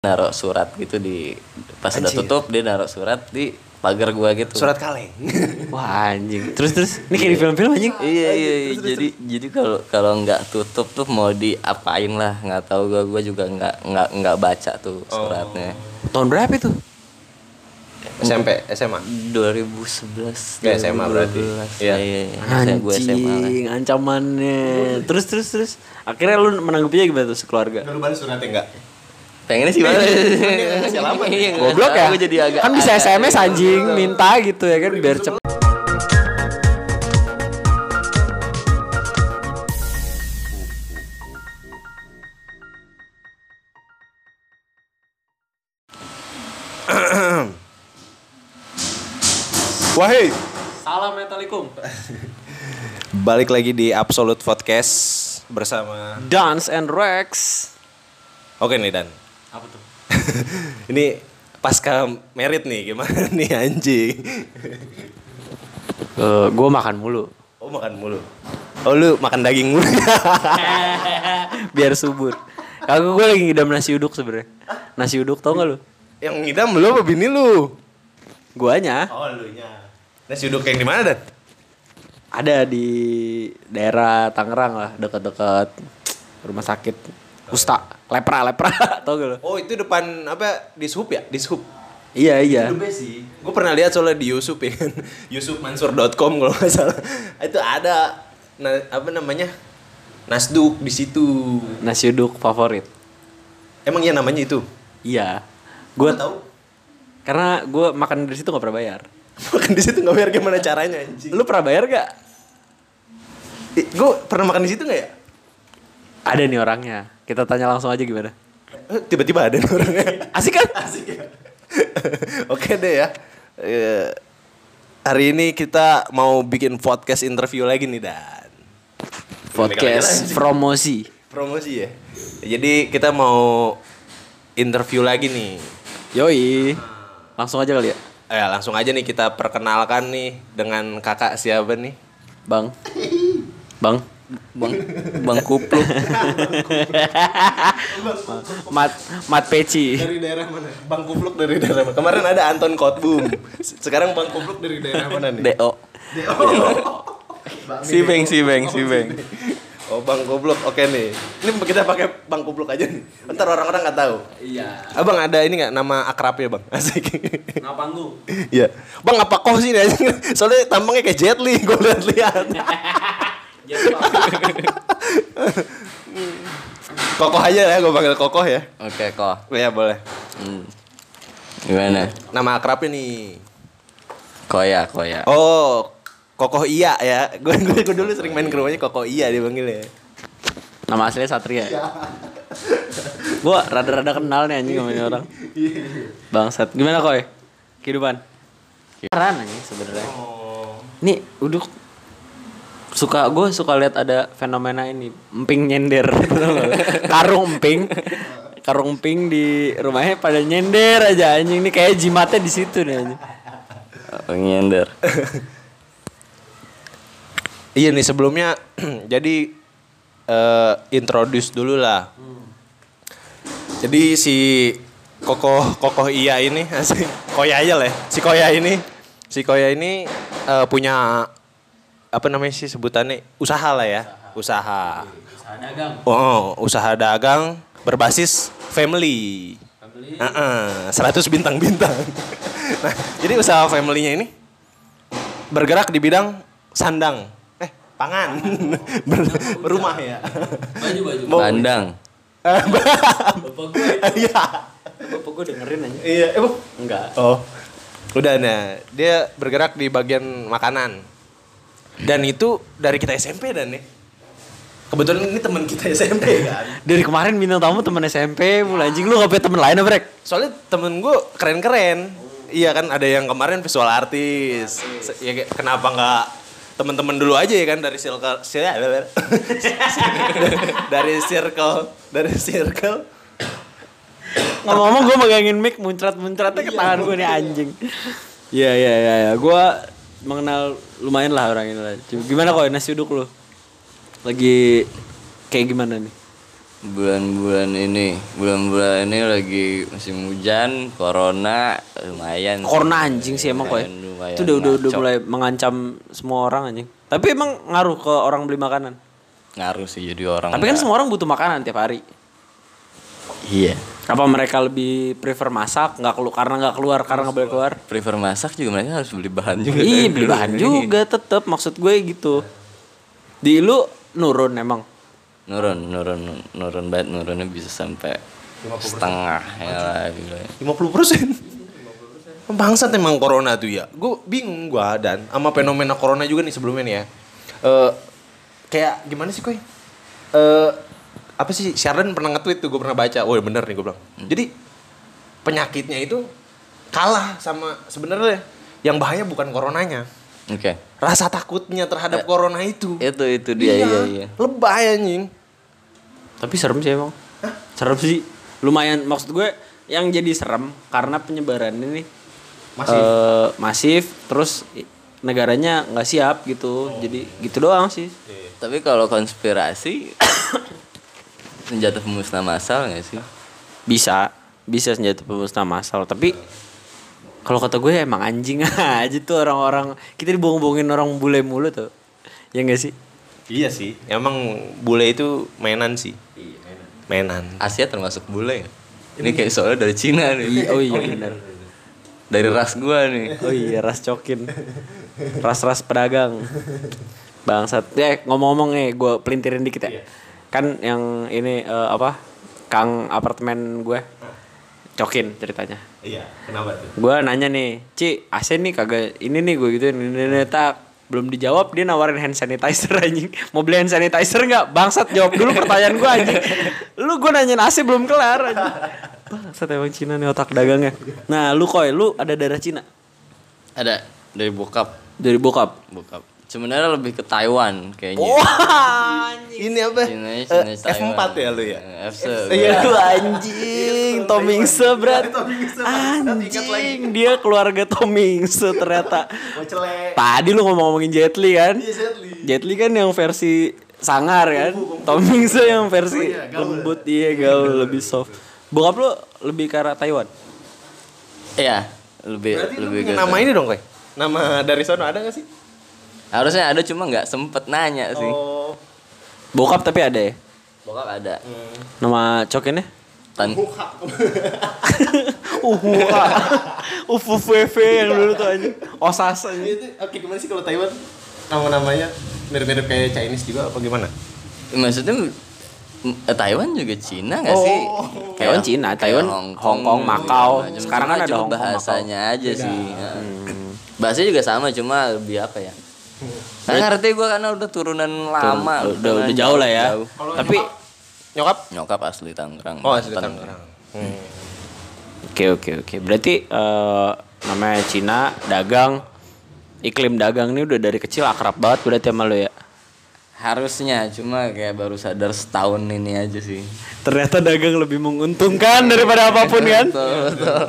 naruh surat gitu di pas udah Anjir. tutup dia naruh surat di pagar gua gitu Surat kaleng. Wah anjing. Terus terus ini kayak di film-film anjing. iya iya, iya. jadi jadi kalau kalau nggak tutup tuh mau diapain lah nggak tahu gua gua juga nggak nggak nggak baca tuh suratnya Tahun berapa itu? SMP, SMA. 2011 Ya, SMA berarti. 2012. Iya. iya iya Saya gue SMA lah Anjing, ancamannya. Terus terus terus. Akhirnya lu menanggapinya gimana tuh sekeluarga? Lu balas suratnya enggak? Pengennya sih banget. Iya, Goblok ya? jadi agak kan bisa SMS anjing, minta gitu ya kan biar cepet. Wahai, Assalamualaikum. balik lagi di Absolute Podcast bersama Dance and Rex. Oke nih Dan. Apa tuh? Ini pasca merit nih gimana nih anjing? Uh, gue makan mulu. Oh makan mulu. Oh lu makan daging mulu. biar subur. Kagak gue lagi ngidam nasi uduk sebenernya. Nasi uduk tau gak lu? yang ngidam lu apa bini lu? Guanya Oh lu nya. Nasi uduk yang di mana Dan? ada di daerah Tangerang lah, dekat-dekat rumah sakit Usta, lepra, lepra, tau gak lu? Oh itu depan apa? Di Sub ya? Di Sub. Iya iya. Sih. Gue pernah lihat soalnya di YouTube ya kan. Yusufmansur.com kalau nggak salah. Itu ada na, apa namanya? Nasduk di situ. Nasi uduk favorit. Emang iya namanya itu? Iya. Gue Gua tahu. karena gue makan dari situ gak pernah bayar. Makan di situ nggak bayar gimana caranya anjing? Lu pernah bayar gak? Gue pernah makan di situ nggak ya? Ada nih orangnya. Kita tanya langsung aja gimana. Eh, Tiba-tiba ada nih orangnya. Asik kan? Asik ya. Oke deh ya. Eh, hari ini kita mau bikin podcast interview lagi nih Dan. Podcast promosi. Promosi ya. Jadi kita mau interview lagi nih. Yoi. Langsung aja kali ya. Eh langsung aja nih kita perkenalkan nih dengan kakak siapa nih? Bang. Bang. Bang bang kupluk Mat Mat Peci. Dari daerah mana? Bang Kupluk dari daerah mana? Kemarin ada Anton Kotbum. Sekarang Bang Kupluk dari daerah mana nih? do si beng si beng si beng Oh Bang Kupluk, oke nih. Ini kita pakai Bang Kupluk aja nih. Ntar orang-orang nggak tahu. Iya. Abang ada ini nggak nama akrabnya bang? Asik. Nama panggung. Iya. Bang apa kok sih nih? Soalnya tampangnya kayak Jet Li, gue lihat-lihat. Kokoh aja ya, gue panggil Kokoh ya. oke kok Iya boleh. hmm. gimana Nama akrabnya nih. koya koya Oh, Kokoh Iya ya. Gue gue gue dulu sering main ke rumahnya Kokoh Iya dia panggilnya. Nama aslinya Satria. Gua rada-rada kenal nih anjing sama ini orang. Bangsat. Gimana koy? Kehidupan. Keren anjing sebenarnya. Oh. Nih uduk suka gue suka lihat ada fenomena ini emping nyender karung emping karung emping di rumahnya pada nyender aja anjing ini kayak jimatnya di situ nih anjing nyender Iya nih sebelumnya jadi eh introduce dulu lah. Jadi si kokoh kokoh iya ini asik koya aja lah. ya. Si koya ini si koya ini eh, punya apa namanya sih sebutannya usaha lah ya usaha. Oh usaha dagang berbasis family. Heeh, 100 bintang-bintang. nah, jadi usaha family-nya ini bergerak di bidang sandang. Eh, pangan. Ber- rumah ya. baju baju bandang bapak gue Iya. bapak gue dengerin aja Iya, eh, Bu. enggak Oh. Udah nah, dia bergerak di bagian makanan. Dan itu dari kita SMP dan nih. Kebetulan ini teman kita SMP kan. dari kemarin bintang tamu temen SMP mulai anjing lu gak punya temen lain apa Brek? Soalnya temen gue keren-keren. Iya kan ada yang kemarin visual artis. Ya kenapa nggak temen-temen dulu aja ya kan dari circle dari circle dari circle Ngomong-ngomong gue megangin mic muncrat-muncratnya ke tangan gue nih anjing. Iya iya iya ya. Gue mengenal lumayan lah orang ini lah. Cuma Gimana kok nasi uduk lu? Lagi kayak gimana nih? bulan-bulan ini bulan-bulan ini lagi musim hujan corona lumayan. Corona anjing sih emang kok. ya. Itu udah udah udah mulai mengancam semua orang anjing. Tapi emang ngaruh ke orang beli makanan. ngaruh sih jadi orang Tapi kan semua orang butuh makanan tiap hari. Iya Apa mereka lebih prefer masak nggak keluar karena nggak keluar karena nggak boleh keluar? prefer masak juga mereka harus beli bahan juga Iya beli bahan juga tetep maksud gue gitu. Di lu nurun emang. nurun nurun nurun banget nurunnya bisa sampai setengah ya lah gila. 50 persen. Bangsat emang corona tuh ya. Gue bingung gua dan sama fenomena corona juga nih sebelumnya nih ya. Eh kayak gimana sih koi? Eh apa sih Sharon pernah nge-tweet tuh gue pernah baca. Oh bener nih gue bilang. Jadi penyakitnya itu kalah sama sebenarnya yang bahaya bukan coronanya. oke Rasa takutnya terhadap corona itu. itu itu dia iya iya Lebay anjing. Tapi serem sih emang. Serem sih. Lumayan maksud gue yang jadi serem karena penyebaran ini Masif. eh, masif terus negaranya nggak siap gitu. Jadi gitu doang sih. tapi kalau konspirasi senjata pemusnah massal nggak sih Bisa, bisa senjata pemusnah massal, tapi kalau kata gue emang anjing aja tuh orang-orang kita dibohong-bohongin orang bule mulu tuh. Ya enggak sih? Iya sih. Emang bule itu mainan sih. Mainan. Asia termasuk bule ya ini kayak soalnya dari Cina nih Oh iya benar. dari ras gua nih Oh iya ras cokin Ras-ras pedagang Bangsat Ya ngomong-ngomong nih gue pelintirin dikit ya Kan yang ini eh, apa Kang apartemen gue Cokin ceritanya. Iya, kenapa tuh? Gue nanya nih Ci AC nih kagak Ini nih gue gitu ini, ini, ini, tak belum dijawab dia nawarin hand sanitizer anjing. Mau beli hand sanitizer nggak? Bangsat jawab dulu pertanyaan gue anjing. Lu gue nanyain AC belum kelar anjing. Bangsat emang Cina nih otak dagangnya. Nah lu koi lu ada darah Cina? Ada dari bokap. Dari bokap? Bokap sebenarnya lebih ke Taiwan kayaknya Wah, Ini apa? Cina, Eh, Cina, Taiwan. F4 ya lu ya? FC Iya. Lu anjing, Tomingse berat. Anjing, dia keluarga Tomingse ternyata. Tadi lu ngomong-ngomongin Jet Li kan? Jet Li kan yang versi sangar kan? Tomingse yang versi lembut iya gaul lebih soft. Bokap lu lebih ke arah Taiwan. iya lebih Berarti lebih ke nama ini dong, Koy? Nama dari sono ada gak sih? Harusnya ada cuma nggak sempet nanya sih Oh. Bokap tapi ada ya? bokap ada Nama cokinnya? tan Uhuha. UFUVV yang dulu tuh anjing. Osas. Itu oke gimana sih kalau Taiwan nama-namanya mirip-mirip kayak Chinese juga apa gimana? maksudnya eh, Taiwan juga Cina nggak sih Oh. Taiwan Cina, Taiwan Hong Kong, Macau. segala macam. Sekarang kan ada Hong Kong, bahasanya aja sih Ya. bahasanya juga sama cuma lebih apa ya Karena ngerti gue karena udah turunan lama udah udah jauh lah ya. jauh. Tapi Nyokap? nyokap asli Tangerang Oh, asli. Tangerang. Hmm. Oke oke oke. Berarti eh, namanya Cina dagang iklim dagang ini udah dari kecil akrab banget berarti sama lo ya. harusnya cuma kayak baru sadar setahun ini aja sih Ternyata dagang lebih menguntungkan daripada apa pun kan? betul betul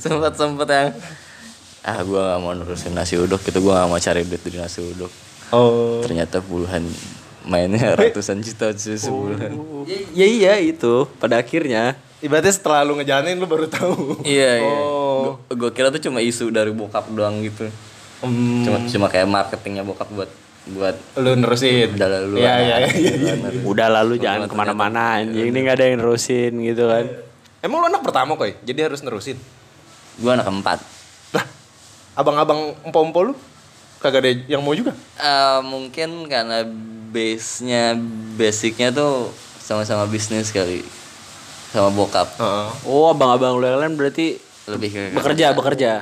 sempet sempet yang ah gue gak mau nerusin nasi uduk gitu gue gak mau cari duit di nasi uduk Oh. ternyata puluhan mainnya ratusan juta sih sebulan Ya iya itu pada akhirnya. Ibaratnya setelah lu ngejalanin lu baru tahu. iya iya Oh. gue kira tuh cuma isu dari bokap doang gitu Hmm. cuma cuma kayak marketingnya bokap buat buat Lu nerusin. udah lalu Iya, iya, iya, iya. Udah lalu jangan ke mana-mana anjing ini nggak ada yang nerusin gitu kan. Emang lu anak pertama, Koy? Jadi harus nerusin. gue anak keempat abang-abang empo-empo lu kagak ada yang mau juga? Eh, mungkin karena base nya basicnya tuh sama-sama bisnis kali sama bokap Heeh. Oh abang-abang lu lain berarti lebih ke bekerja bekerja.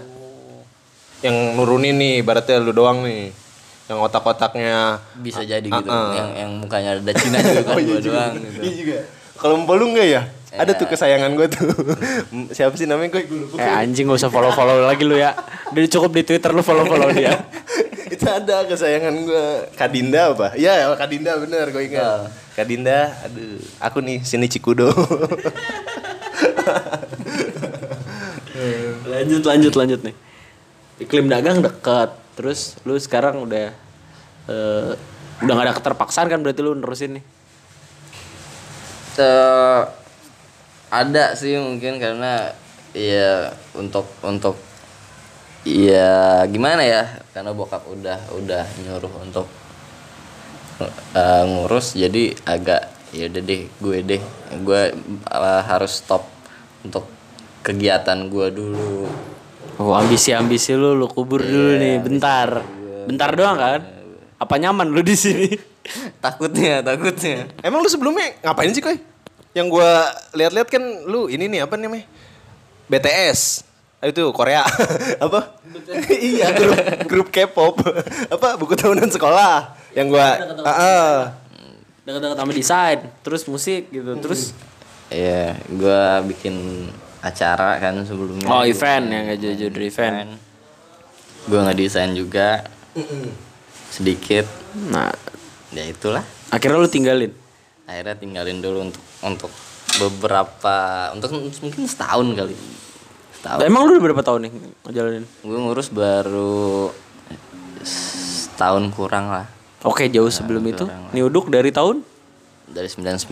Yang nurunin nih, ibaratnya lu doang nih. Yang otak-otaknya bisa jadi gitu Ah, yang yang mukanya ada Cina juga kan gua doang gitu. Iya juga. Kalau empo lu enggak ya? Ada tuh kesayangan gue tuh. Siapa sih namanya gue? Gue lupa. Eh anjing gak usah follow-follow lagi lu ya. Udah cukup di Twitter lu follow-follow dia. itu ada kesayangan gue Kadinda apa? Iya Kadinda bener gue ingat. Kadinda, aduh, aku nih sini Cikudo. lanjut lanjut lanjut nih. Iklim dagang dekat. Terus lu sekarang udah eh, udah gak ada keterpaksaan kan berarti lu nerusin nih. Eh, ada sih mungkin karena ya untuk untuk ya gimana ya karena bokap udah udah nyuruh untuk eh, ngurus jadi agak ya udah deh gue deh gue eh, harus stop untuk kegiatan gue dulu Oh ambisi-ambisi lu lu kubur dulu nih bentar. Bentar doang kan? Apa nyaman lu di sini? takutnya takutnya Emang lu sebelumnya ngapain sih Koy? Yang gua lihat-lihat kan lu ini nih apa namanya? BTS. Ah, Itu Korea. apa? iya, grup grup K-pop. apa? Buku tahunan sekolah. Yang gua Heeh. Dekat-dekat sama desain, terus musik gitu, terus Iya, gue bikin acara kan sebelumnya. oh event yang gak dari event. Gue ngedesain juga sedikit. Nah, Ya itulah. akhirnya lu tinggalin. Akhirnya tinggalin dulu untuk untuk beberapa untuk mungkin setahun kali. Setahun. Emang lu udah berapa tahun nih ngejalanin? Gue ngurus baru setahun kurang lah Oke, jauh sebelum itu. Niuduk dari tahun? dari 99.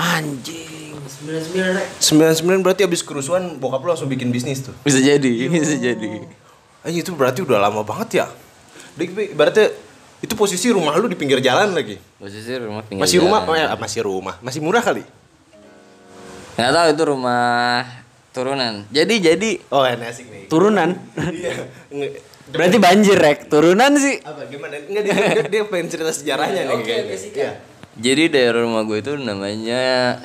Anjing, 99 rek. 99 berarti habis kerusuhan bokap lu langsung bikin bisnis tuh. Bisa jadi, bisa jadi. Anjing itu berarti udah lama banget ya. Berarti itu posisi rumah lu di pinggir jalan lagi. Posisi rumah pinggir Masih rumah, jalan. oh ya, masih rumah. Masih murah kali. Nggak tahu itu rumah turunan. Jadi jadi Oh, ini asik nih. Turunan. Iya. Berarti banjir rek. Turunan sih. apa gimana? Enggak dia, dia, dia pengen cerita sejarahnya nih kayaknya. Iya. jadi daerah rumah gue itu namanya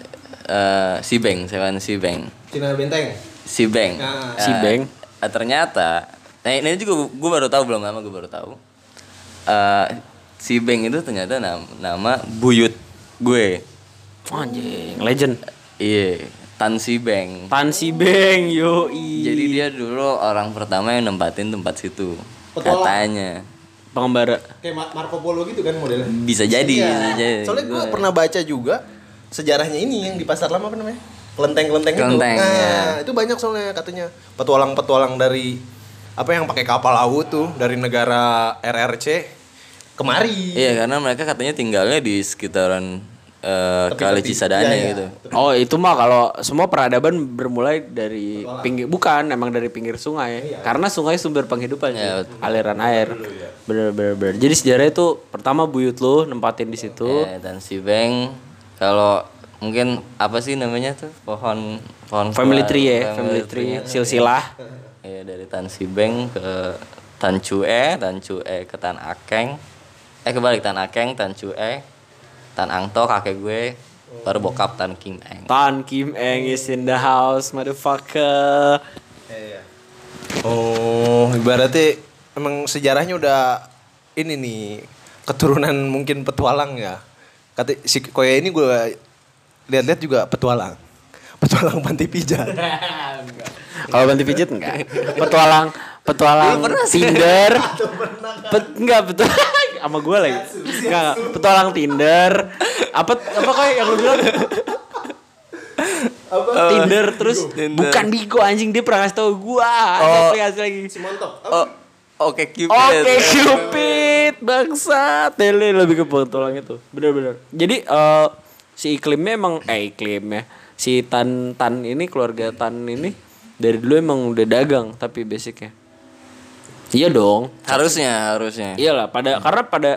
eh si Beng, sewan si Beng. Cina Benteng. Si Beng. Ah. Eh, Si Beng. eh, ternyata, nah ini juga gue baru tahu belum lama gue baru tahu. Eh si Beng itu ternyata nama, nama buyut gue. Anjing, legend. Iya, Tan Si Beng. Tan si Beng, yo Jadi dia dulu orang pertama yang nempatin tempat situ. Petualang. Katanya. pengembara. Kayak Mar- Marco Polo gitu kan modelnya. Bisa jadi, bisa jadi. Soalnya gue pernah baca juga sejarahnya ini yang di pasar lama apa namanya? Kelenteng-kelenteng itu. Kelenteng, Nah, ya. itu banyak soalnya katanya petualang-petualang dari apa yang pakai kapal laut tuh dari negara RRC kemari. Iya, karena mereka katanya tinggalnya di sekitaran eh, Kali. Cisadane Iya, iya. gitu. Oh itu mah kalau semua peradaban bermulai dari pinggir bukan emang dari pinggir sungai. Karena sungai sumber penghidupan cuy. Ya, aliran air. Bener bener bener. Jadi sejarah itu pertama buyut lu nempatin di situ. Ya, dan si Beng kalau mungkin apa sih namanya tuh? Pohon pohon family tree ya family tree silsilah. Iya. Dari Tan Si Beng ke Tan Chue, Tan Chue ke Tan Akeng. Eh kebalik Tan Akeng, Tan Chue, Tan Angto kakek gue, baru bokap Tan Kim Eng. Tan Kim Eng is in the house motherfucker Oh, ibaratnya emang sejarahnya udah ini nih keturunan mungkin petualang ya. Kata si Koya ini gue lihat-lihat juga petualang. Petualang panti pijat. kalau bantu pijit enggak petualang petualang Tinder Pet, enggak betul sama gue lagi. Enggak, enggak. petualang Tinder. Apa apa kayak yang lu bilang? Tinder terus bukan Bigo anjing dia pernah kasih tau gua. Ada aplikasi lagi? Oh, oke Cupid. Oke Cupid bangsa tele lebih ke petualang itu. Bener-bener jadi eh, si iklimnya emang eh iklimnya. Si Tan Tan ini keluarga Tan ini dari dulu emang udah dagang tapi basicnya iya dong Harusnya, harusnya. iyalah pada karena pada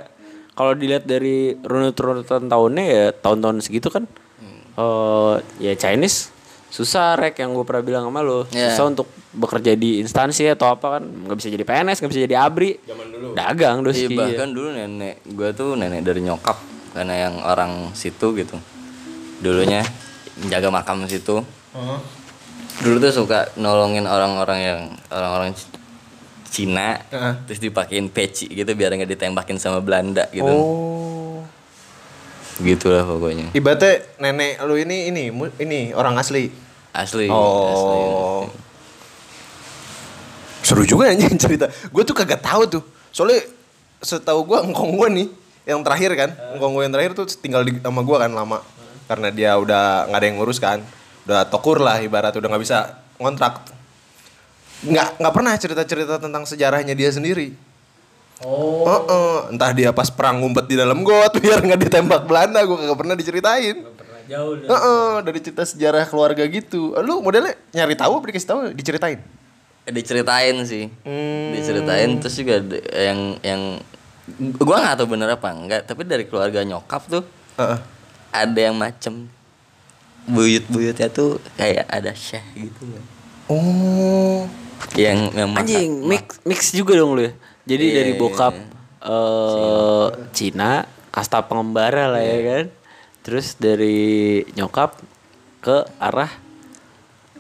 kalau dilihat dari runut-runutan tahunnya ya tahun-tahun segitu kan eh ya Chinese susah rek yang gue pernah bilang sama lo Iya. susah untuk bekerja di instansi atau apa kan nggak bisa jadi PNS nggak bisa jadi abri dagang Iya, doski bahkan dulu nenek gue tuh nenek dari nyokap karena yang orang situ gitu. Dulunya menjaga makam situ. Dulu tuh suka nolongin orang-orang yang orang-orang Cina Heeh. terus dipakein peci gitu biar nggak ditembakin sama Belanda gitu. Oh. Gitulah pokoknya. Ibaratnya nenek lu ini ini ini orang asli. Asli. Oh. asli. Seru juga anjing cerita. Gue tuh kagak tahu tuh. Soalnya setahu gue engkong gue nih yang terakhir kan. Engkong gue yang terakhir tuh tinggal di sama gue kan lama. Karena dia udah nggak ada yang ngurus kan. Udah tokur lah ibarat udah nggak bisa ngontrak. Nggak nggak pernah cerita-cerita tentang sejarahnya dia sendiri. Oh. entah dia pas perang ngumpet di dalam got biar nggak ditembak Belanda gue kagak pernah diceritain. Jauh Heeh, dari cerita sejarah keluarga gitu. Lu modelnya nyari tahu apa dikasih tahu diceritain? diceritain sih Hmm. diceritain terus juga ada yang yang gua nggak tahu bener apa enggak tapi dari keluarga nyokap tuh Heeh. ada yang macem buyut-buyutnya tuh kayak ada syekh gitu Oh. Yang yang Anjing, mix mix juga dong lu ya. Jadi Iya, dari iya, bokap iya. eh Cina, kasta pengembara lah Iya. ya kan. Terus dari nyokap ke arah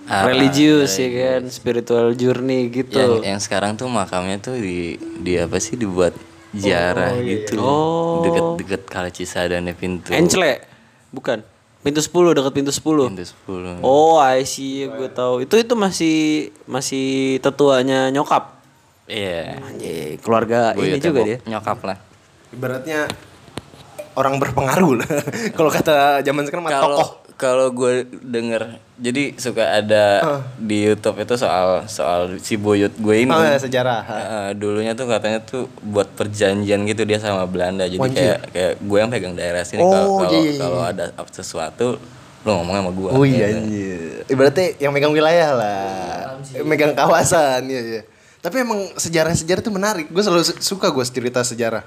Arah religius ya kan, spiritual journey gitu. yang yang sekarang tuh makamnya tuh di di apa sih dibuat ziarah gitu Oh. deket-deket kali Cisadane pintu Encle, bukan. Pintu 10 dekat pintu 10. pintu 10 Oh, I see, gue tahu. Itu itu masih masih tetuanya nyokap. iya Anjing, keluarga ini Buyutnya juga dia. nyokap lah Ibaratnya orang berpengaruh lah. Kalau kata zaman sekarang mah tokoh. Kalau gue denger jadi suka ada di YouTube itu soal soal si buyut gue ini Oh, ya, sejarah. Eh, dulunya tuh katanya tuh buat perjanjian gitu dia sama Belanda jadi kayak kayak gue yang pegang daerah sini Oh, kalau kalau iya, iya, kalau ada sesuatu lo ngomong sama gue Oh iya anjir. Ibaratnya yang megang wilayah lah. Megang kawasan ya ya. Tapi emang sejarah-sejarah itu menarik. Gue selalu su- suka gue cerita sejarah.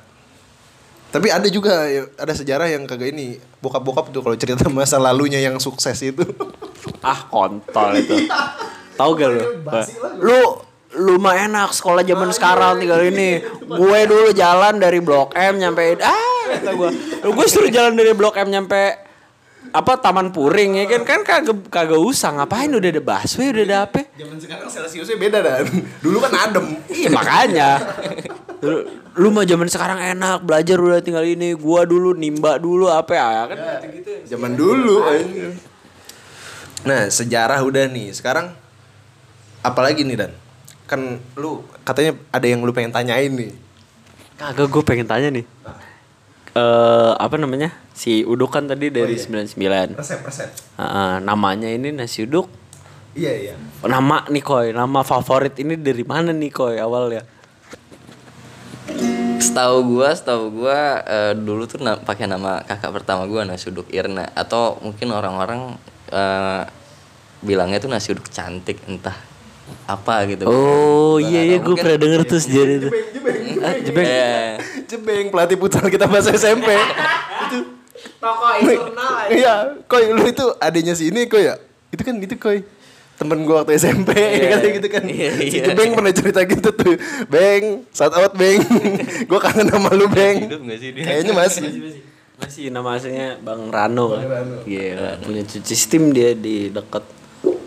Tapi ada juga ya, ada sejarah yang kagak ini bokap-bokap tuh kalau cerita masa lalunya yang sukses itu. Ah, kontol itu. Tahu gak lu? Lu lu mah enak sekolah zaman sekarang tinggal ini. Gue dulu jalan dari Blok M nyampe ah kata gue. Gue suruh jalan dari Blok M nyampe apa Taman Puring ya kan kan kagak kagak usah ngapain udah ada busway udah ada apa Zaman sekarang Celsiusnya beda dan. Dulu kan adem. iya makanya lu, mah zaman sekarang enak belajar udah tinggal ini gua dulu nimba dulu apa ya kan Zaman dulu anjir. Nah, sejarah udah nih. Sekarang apalagi nih Dan? Kan lu katanya ada yang lu pengen tanyain nih. Kagak gue pengen tanya nih. Eh apa namanya? Si uduk kan tadi dari 99. Resep-resep. Heeh, namanya ini nasi uduk. Iya, iya. Nama nih Koy, nama favorit ini dari mana nih Koy awalnya? Setahu gue setahu gue eh, dulu tuh na- pakai nama kakak pertama gue nasi uduk Irna atau mungkin orang-orang eh, bilangnya tuh nasi uduk cantik entah apa gitu Oh iya iya gue Mungkin- pernah denger tuh sejarah itu. Ah, jebeng. Iya. Jebeng pelatih putar kita bahasa SMP. itu Toko Iya, koi lu itu adanya si ini koi ya? Itu kan itu koi. Temen gua waktu SMP Iya. katanya gitu kan. Iya, Si iya. Jebeng pernah cerita gitu tuh. Beng, shout out Beng. gua kangen sama lu Beng. hidup gak sih dia Kayaknya masih. Masih nama aslinya Bang Rano kan. Iya, punya cuci steam dia di dekat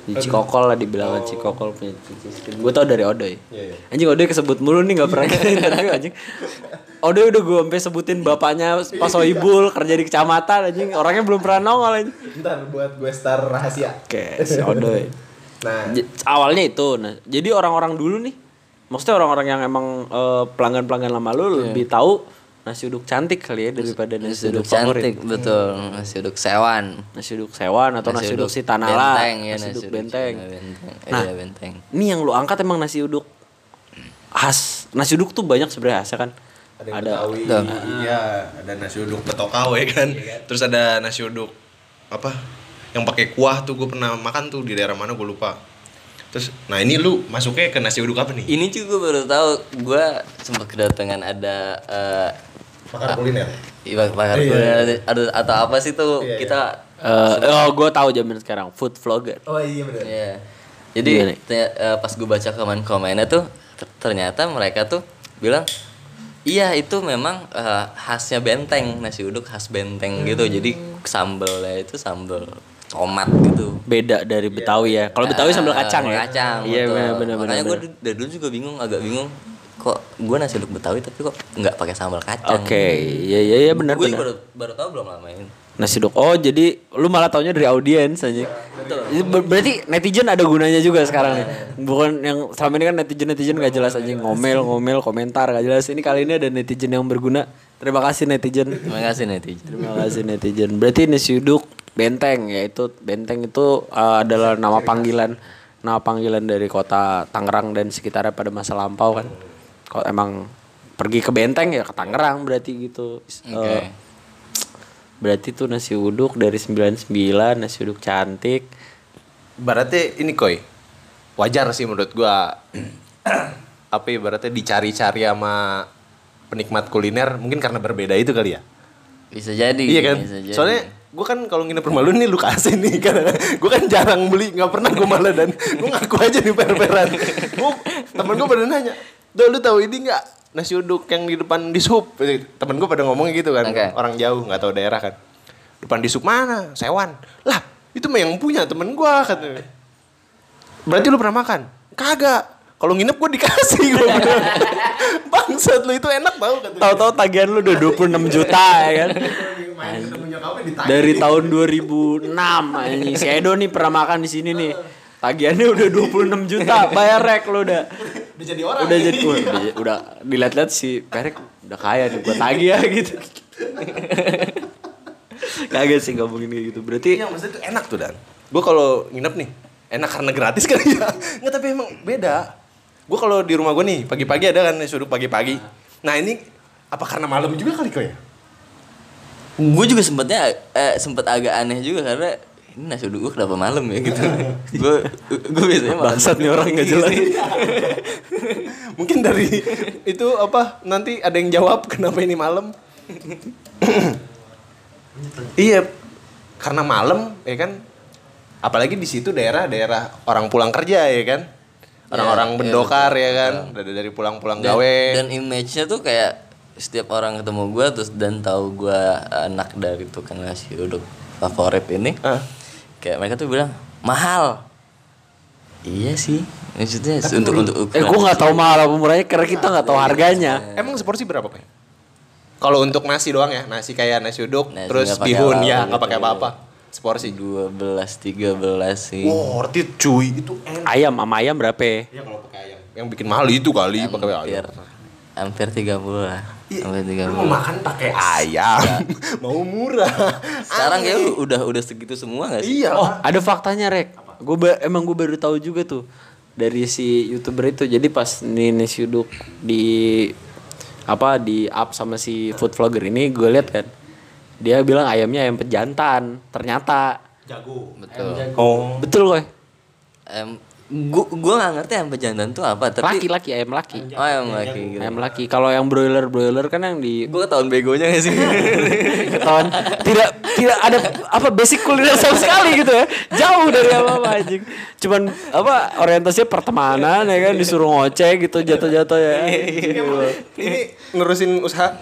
di Cikokol lah dibilang Cikokol punya cuci steam. Gue tau dari Odoy. Iya, iya. Anjing Odoy kesebut mulu nih nggak pernah kita interview anjing. Odoy udah gue sampai sebutin bapaknya Pak Soibul kerja di kecamatan anjing. Orangnya belum pernah nongol anjing. Ntar buat gue star rahasia. Oke, si Odoy. Nah, J- awalnya itu. Nah, jadi orang-orang dulu nih, maksudnya orang-orang yang emang eh, pelanggan-pelanggan lama lu lebih tahu nasi uduk cantik kali ya daripada nasi, nasi uduk uduk favorit. cantik betul nasi uduk sewan Nasi uduk sewan atau nasi, uduk si Tanala, benteng ya nasi, uduk benteng. Benteng Nah. iya benteng Ini yang lu angkat emang nasi uduk khas. Nasi uduk tuh banyak sebenarnya khasnya kan. ada yang Ada, Betawi. Ada. Iya, ada nasi uduk betokau ya kan. Terus ada nasi uduk apa? Yang pakai kuah tuh gue pernah makan tuh di daerah mana gue lupa. Terus, nah ini lu masuknya ke nasi uduk apa nih? ini juga baru tahu gue sempat kedatangan ada eh Pakar kuliner. Iya, pakar Iya. kuliner ada atau apa sih tuh Iya, kita Eh, oh gue tahu zaman sekarang food vlogger. Oh iya benar. Iya. Jadi te- eh, pas gue baca komen-komennya tuh ter- ternyata mereka tuh bilang iya itu memang eh, khasnya benteng nasi uduk khas benteng gitu. Jadi sambalnya itu sambal tomat gitu. Beda dari Betawi ya. Kalau Betawi sambal Ah, kacang ya. Kacang. Iya betul. benar benar Makanya gue dari dulu juga bingung, agak bingung kok gue nasi uduk Betawi tapi kok nggak pakai sambal kacang. Oke, iya iya iya benar Gue baru baru tahu belum lama ini. Nasi uduk. Oh, jadi lu malah taunya dari audiens aja. Jadi ber- Berarti netizen ada gunanya juga sekarang nih. Bukan yang selama ini kan netizen-netizen gak jelas aja ngomel, ngomel, komentar gak jelas. Ini kali ini ada netizen yang berguna. Terima kasih netizen. Terima kasih netizen. Terima kasih netizen. Berarti nasi uduk benteng ya itu benteng itu uh, adalah nama panggilan nama panggilan dari kota Tangerang dan sekitarnya pada masa lampau kan. Kalau emang pergi ke benteng ya ke Tangerang berarti gitu. Oke. Uh, Berarti tuh nasi uduk dari 99 nasi uduk cantik. Berarti ini koi wajar sih menurut gua apa ya berarti dicari-cari sama penikmat kuliner mungkin karena berbeda itu kali ya Bisa jadi. iya kan Bisa jadi. soalnya gua kan kalau nginep rumah lu nih lu kasih nih karena gua kan jarang beli nggak pernah gua malah dan gua ngaku aja nih per-peran gua temen gua pada nanya Do lu tahu ini nggak nasi uduk yang di depan di sup temen gua pada ngomongnya gitu kan Oke. orang jauh nggak tahu daerah kan depan di sup mana sewan lah itu mah yang punya temen gua katanya Berarti lu pernah makan? Kagak. Kalau nginep gue dikasih gue. Bangsat lu itu enak tau kata. Tahu-tahu tagihan lu udah 26 juta ya kan. Dari tahun 2006 anjing. Si Edo nih pernah makan di sini nih. Tagihannya udah 26 juta. Bayar rek lu udah. Udah jadi orang. Udah jadi udah, udah, udah dilihat-lihat si Perek udah kaya nih gua tagih ya gitu. Kagak sih ngomongin kayak gitu. Berarti Iya maksudnya itu enak tuh Dan. Gue kalau nginep nih enak karena gratis kali ya. Nggak tapi emang beda. Gue kalau di rumah gue nih pagi-pagi ada kan uduk pagi-pagi. Nah ini apa karena malam juga kali kok ya? Gue juga sempetnya eh, sempet agak aneh juga karena ini nasi uduk gue kenapa malam ya gitu. Gue gue biasanya malam. bangsat nih orang nggak jelas. Mungkin dari itu apa nanti ada yang jawab kenapa ini malam? iya, karena malam ya kan. Apalagi di situ daerah-daerah orang pulang kerja ya kan. Orang-orang iya, bendokar ya kan, dari dari pulang-pulang dan, gawe. dan image-nya tuh kayak setiap orang ketemu gue terus dan tahu gue anak dari tukang nasi uduk favorit ini Ah. kayak mereka tuh bilang mahal iya sih maksudnya untuk untuk Eh ukuran gua nggak tahu mahal apa murahnya karena kita nggak tahu harganya. Emang seporsi berapa, Pak? Kalau untuk nasi doang ya, nasi kayak nasi uduk, Nasi terus bihun ya, gitu. nggak pakai apa-apa. Seporsi. dua belas tiga belas sih Wow, worth it cuy, itu enak. Ayam sama ayam berapa? Ya kalau pakai ayam. Yang bikin mahal itu kali pakai ayam. Hampir tiga puluh lah hampir tiga Lu mau puluh makan pakai ayam, mau murah. sekarang kayak udah udah segitu semua gak sih Iya. Oh, ada faktanya, Rek. Gue emang gue baru tahu juga tuh dari si YouTuber itu. Jadi pas nih nasi uduk di apa di up sama si food vlogger ini gue lihat kan. Dia bilang ayamnya ayam pejantan. Ternyata Jago. betul Oh. betul kok. em gua gua nggak ngerti ayam pejantan tuh apa tapi Laki-laki ayam laki. oh ayam laki gitu Ayam laki. Kalau yang broiler broiler kan yang di gua ketahuan begonya gak sih ketahuan tidak tidak ada apa basic kuliner sama sekali gitu ya jauh dari apa apa anjing cuman apa orientasinya pertemanan ya kan disuruh ngoceh gitu jatuh-jatuh ya ini nerusin usaha.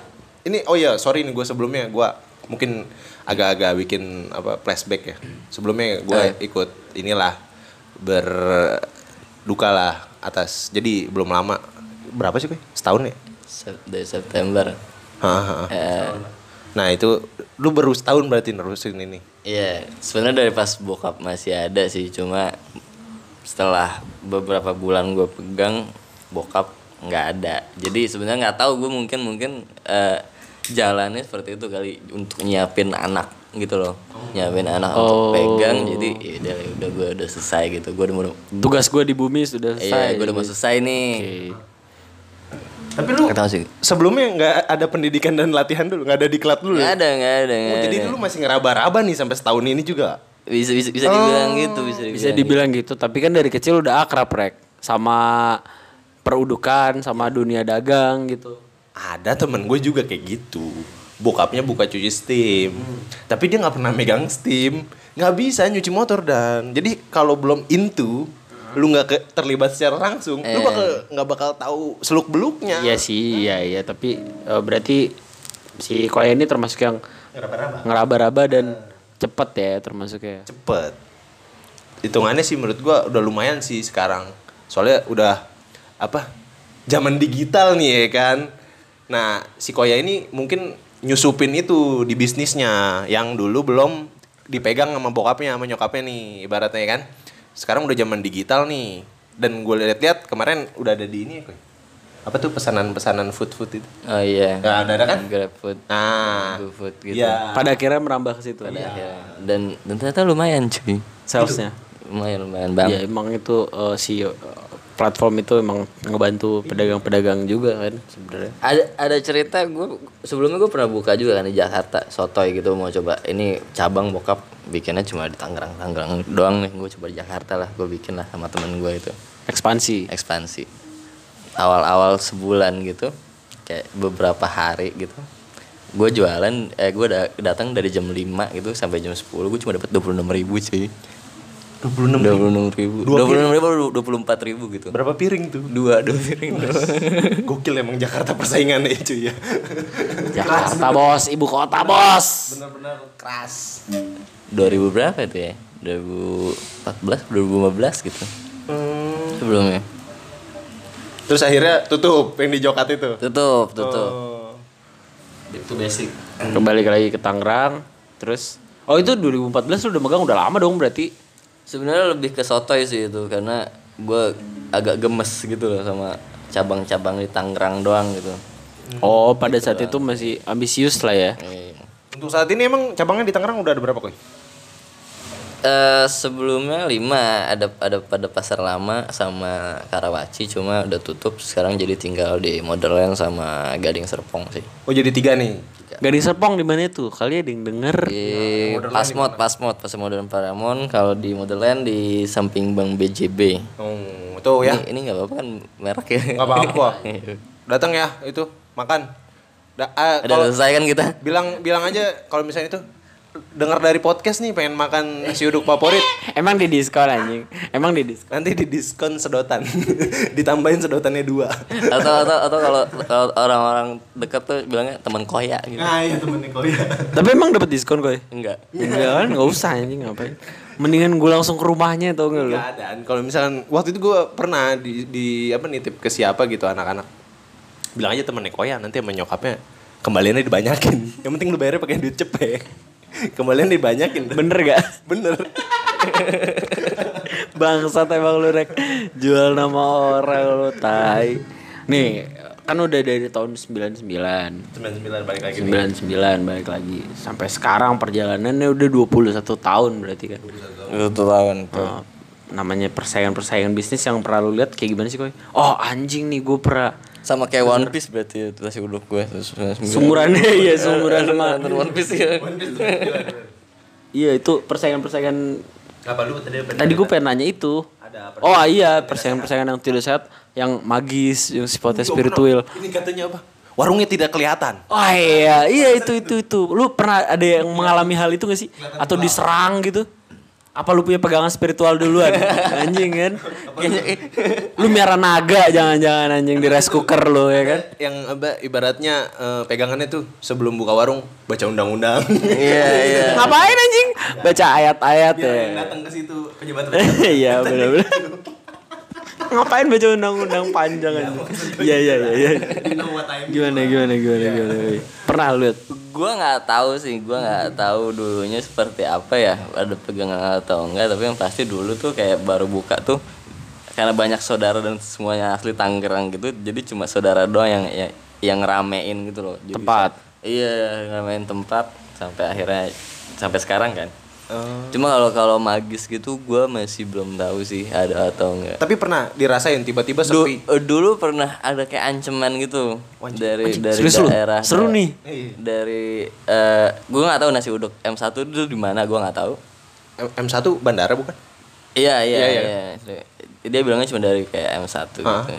Ini oh ya, sorry nih gue sebelumnya gue mungkin agak-agak bikin apa flashback ya. Sebelumnya gue Eh. ikut inilah berduka lah atas. Jadi belum lama. Berapa sih, Koy? Setahun ya? Dari September. Eh, Nah, itu lu baru setahun berarti nerusin ini. Iya, sebenarnya dari pas bokap masih ada sih, cuma setelah beberapa bulan gue pegang bokap nggak ada. Jadi sebenarnya nggak tahu gue mungkin mungkin eh, jalannya seperti itu kali untuk nyiapin anak gitu loh, nyiapin anak Oh. untuk pegang. Jadi ya udah udah gue udah selesai gitu, gue udah mau tugas gue di bumi sudah selesai iya gue udah mau selesai nih. Oke. Tapi lu Nggak tahu sih. sebelumnya nggak ada pendidikan dan latihan dulu, nggak ada diklat dulu. Nggak ya? ada nggak ada nggak Oh, jadi ada. dulu masih ngeraba-raba nih sampai setahun ini juga. Bisa bisa bisa dibilang gitu, bisa dibilang. bisa dibilang gitu tapi kan dari kecil udah akrab rek sama perudukan sama dunia dagang gitu Ada temen gue juga kayak gitu. Bokapnya buka cuci steam, tapi dia nggak pernah megang steam, nggak bisa nyuci motor dan jadi kalau belum into, lu nggak ke- terlibat secara langsung, lu Eh. bakal nggak bakal tahu seluk beluknya. iya sih iya iya tapi eh, berarti si Koya ini termasuk yang ngeraba-raba dan cepet ya termasuknya Cepet. Hitungannya sih menurut gua udah lumayan sih sekarang. Soalnya udah apa? Zaman digital nih ya kan. Nah, si Koya ini mungkin nyusupin itu di bisnisnya yang dulu belum dipegang sama bokapnya sama nyokapnya nih ibaratnya kan. Sekarang udah zaman digital nih. Dan gue lihat-lihat kemarin udah ada di ini ya. Apa tuh pesanan-pesanan food-food itu? Oh iya. Nah, ada ada kan? GrabFood, Nah, GoFood gitu. iya. pada akhirnya merambah ke situ Pada akhirnya. Dan dan ternyata lumayan cuy. salesnya Lumayan lumayan bang. ya emang itu eh, si eh, platform itu emang ngebantu pedagang-pedagang juga kan sebenarnya. ada ada cerita gue sebelumnya gue pernah buka juga kan di Jakarta sotoy gitu mau coba. Ini cabang bokap bikinnya cuma di Tangerang Tangerang doang nih gue coba di Jakarta lah gue bikin lah sama temen gue itu. Ekspansi. ekspansi. Awal-awal sebulan gitu kayak beberapa hari gitu. Gue jualan eh gue da- datang dari jam 5 gitu sampai jam 10 gue cuma dapat dua puluh enam ribu cuy dua puluh enam ribu dua puluh enam ribu dua puluh empat ribu gitu Berapa piring tuh? dua dua piring doang. Gokil emang Jakarta persaingannya itu ya. Jakarta bos, ibu kota bos. Benar-benar keras. 2000 berapa itu ya 2014 2015 gitu Hmm. sebelumnya Terus akhirnya tutup yang di Jokat itu. tutup tutup Oh. itu basic Kembali lagi ke Tangerang, terus Oh itu 2014 lu udah megang udah lama dong berarti. Sebenarnya lebih ke sotoy sih itu karena gue agak gemes gitu loh sama cabang-cabang di Tangerang doang gitu Oh pada saat itu masih ambisius lah ya. Eh, Untuk saat ini emang cabangnya di Tangerang udah ada berapa koi? eh, sebelumnya lima ada ada pada pasar lama sama Karawaci cuma udah tutup sekarang jadi tinggal di Modern sama Gading Serpong sih Oh jadi tiga nih. Gading Serpong di mana itu? Kali ada yang denger. di Pasmod Pasmod Pasar Modern Paramount kalau di Modern di samping Bank BJB Oh, tuh ya. ini ini nggak apa-apa kan merek ya Nggak apa-apa. Datang ya itu makan. Da, Udah kalau selesai kan kita bilang bilang aja kalau misalnya itu dengar dari podcast nih pengen makan nasi uduk favorit Emang di diskon anjing. Emang di diskon. nanti di diskon sedotan ditambahin sedotannya dua atau atau atau kalau orang-orang dekat tuh bilangnya teman koya gitu nah iya temennya Korea Tapi emang dapat diskon koi? enggak Enggak kan, enggak usah anjing ngapain. Mendingan gue langsung ke rumahnya tau gak lu? Gak ada. Kalau misalkan waktu itu gue pernah di, di apa nitip ke siapa gitu anak-anak. Bilang aja temennya koya nanti sama nyokapnya kembaliannya dibanyakin. Yang penting lu bayarnya pakai duit cepet. Kembalian dibanyakin. Bener gak? Bener. Bangsat emang lu rek Jual nama orang lu tai Nih kan udah dari tahun 99 99 balik lagi 99 balik lagi Sampai sekarang perjalanannya udah 21 tahun berarti kan satu tahun tuh Oh, Namanya persaingan-persaingan bisnis yang pernah lu lihat kayak gimana sih koi? Oh anjing nih gue pernah sama kayak One Piece berarti itu nasi uduk gue Sumurannya iya sumuran sama nonton One Piece ya Iya itu persaingan-persaingan Apa lu tadi? Tadi gue pengen nanya itu. Ada Oh iya, persaingan-persaingan yang tidak sehat, yang magis, yang sifatnya spiritual. Ini katanya apa? Warungnya tidak kelihatan. Oh iya, iya itu itu itu. Lu pernah ada yang mengalami hal itu gak sih? Atau diserang gitu? Apa lu punya pegangan spiritual duluan? Anjing kan? Kayaknya, eh, lu miara naga jangan-jangan anjing di rice cooker lu ya kan? Yang apa ibaratnya eh, pegangannya tuh sebelum buka warung baca undang-undang. iya iya Ngapain anjing? Baca ayat-ayat ya. datang ke situ pejabat Iya benar-benar. Ngapain baca undang-undang panjang aja? Iya iya iya. iya. Gimana gimana gimana gimana? Pernah lu liat? gue nggak tahu sih gue nggak tahu dulunya seperti apa ya ada pegangan atau enggak tapi yang pasti dulu tuh kayak baru buka tuh karena banyak saudara dan semuanya asli Tangerang gitu jadi cuma saudara doang yang yang, yang ramein gitu loh Jadi Tempat. iya ramein tempat sampai akhirnya sampai sekarang kan cuma kalau kalau magis gitu gue masih belum tahu sih ada atau enggak Tapi pernah dirasain tiba-tiba Du- sepi. eh, dulu pernah ada kayak ancaman gitu dari dari serius lu? daerah Seru nih. dari eh gue nggak tahu nasi uduk M1 itu di mana gue nggak tahu M- M1 bandara bukan? iya iya Iya, iya, dia bilangnya cuma dari kayak M1 Hah? gitu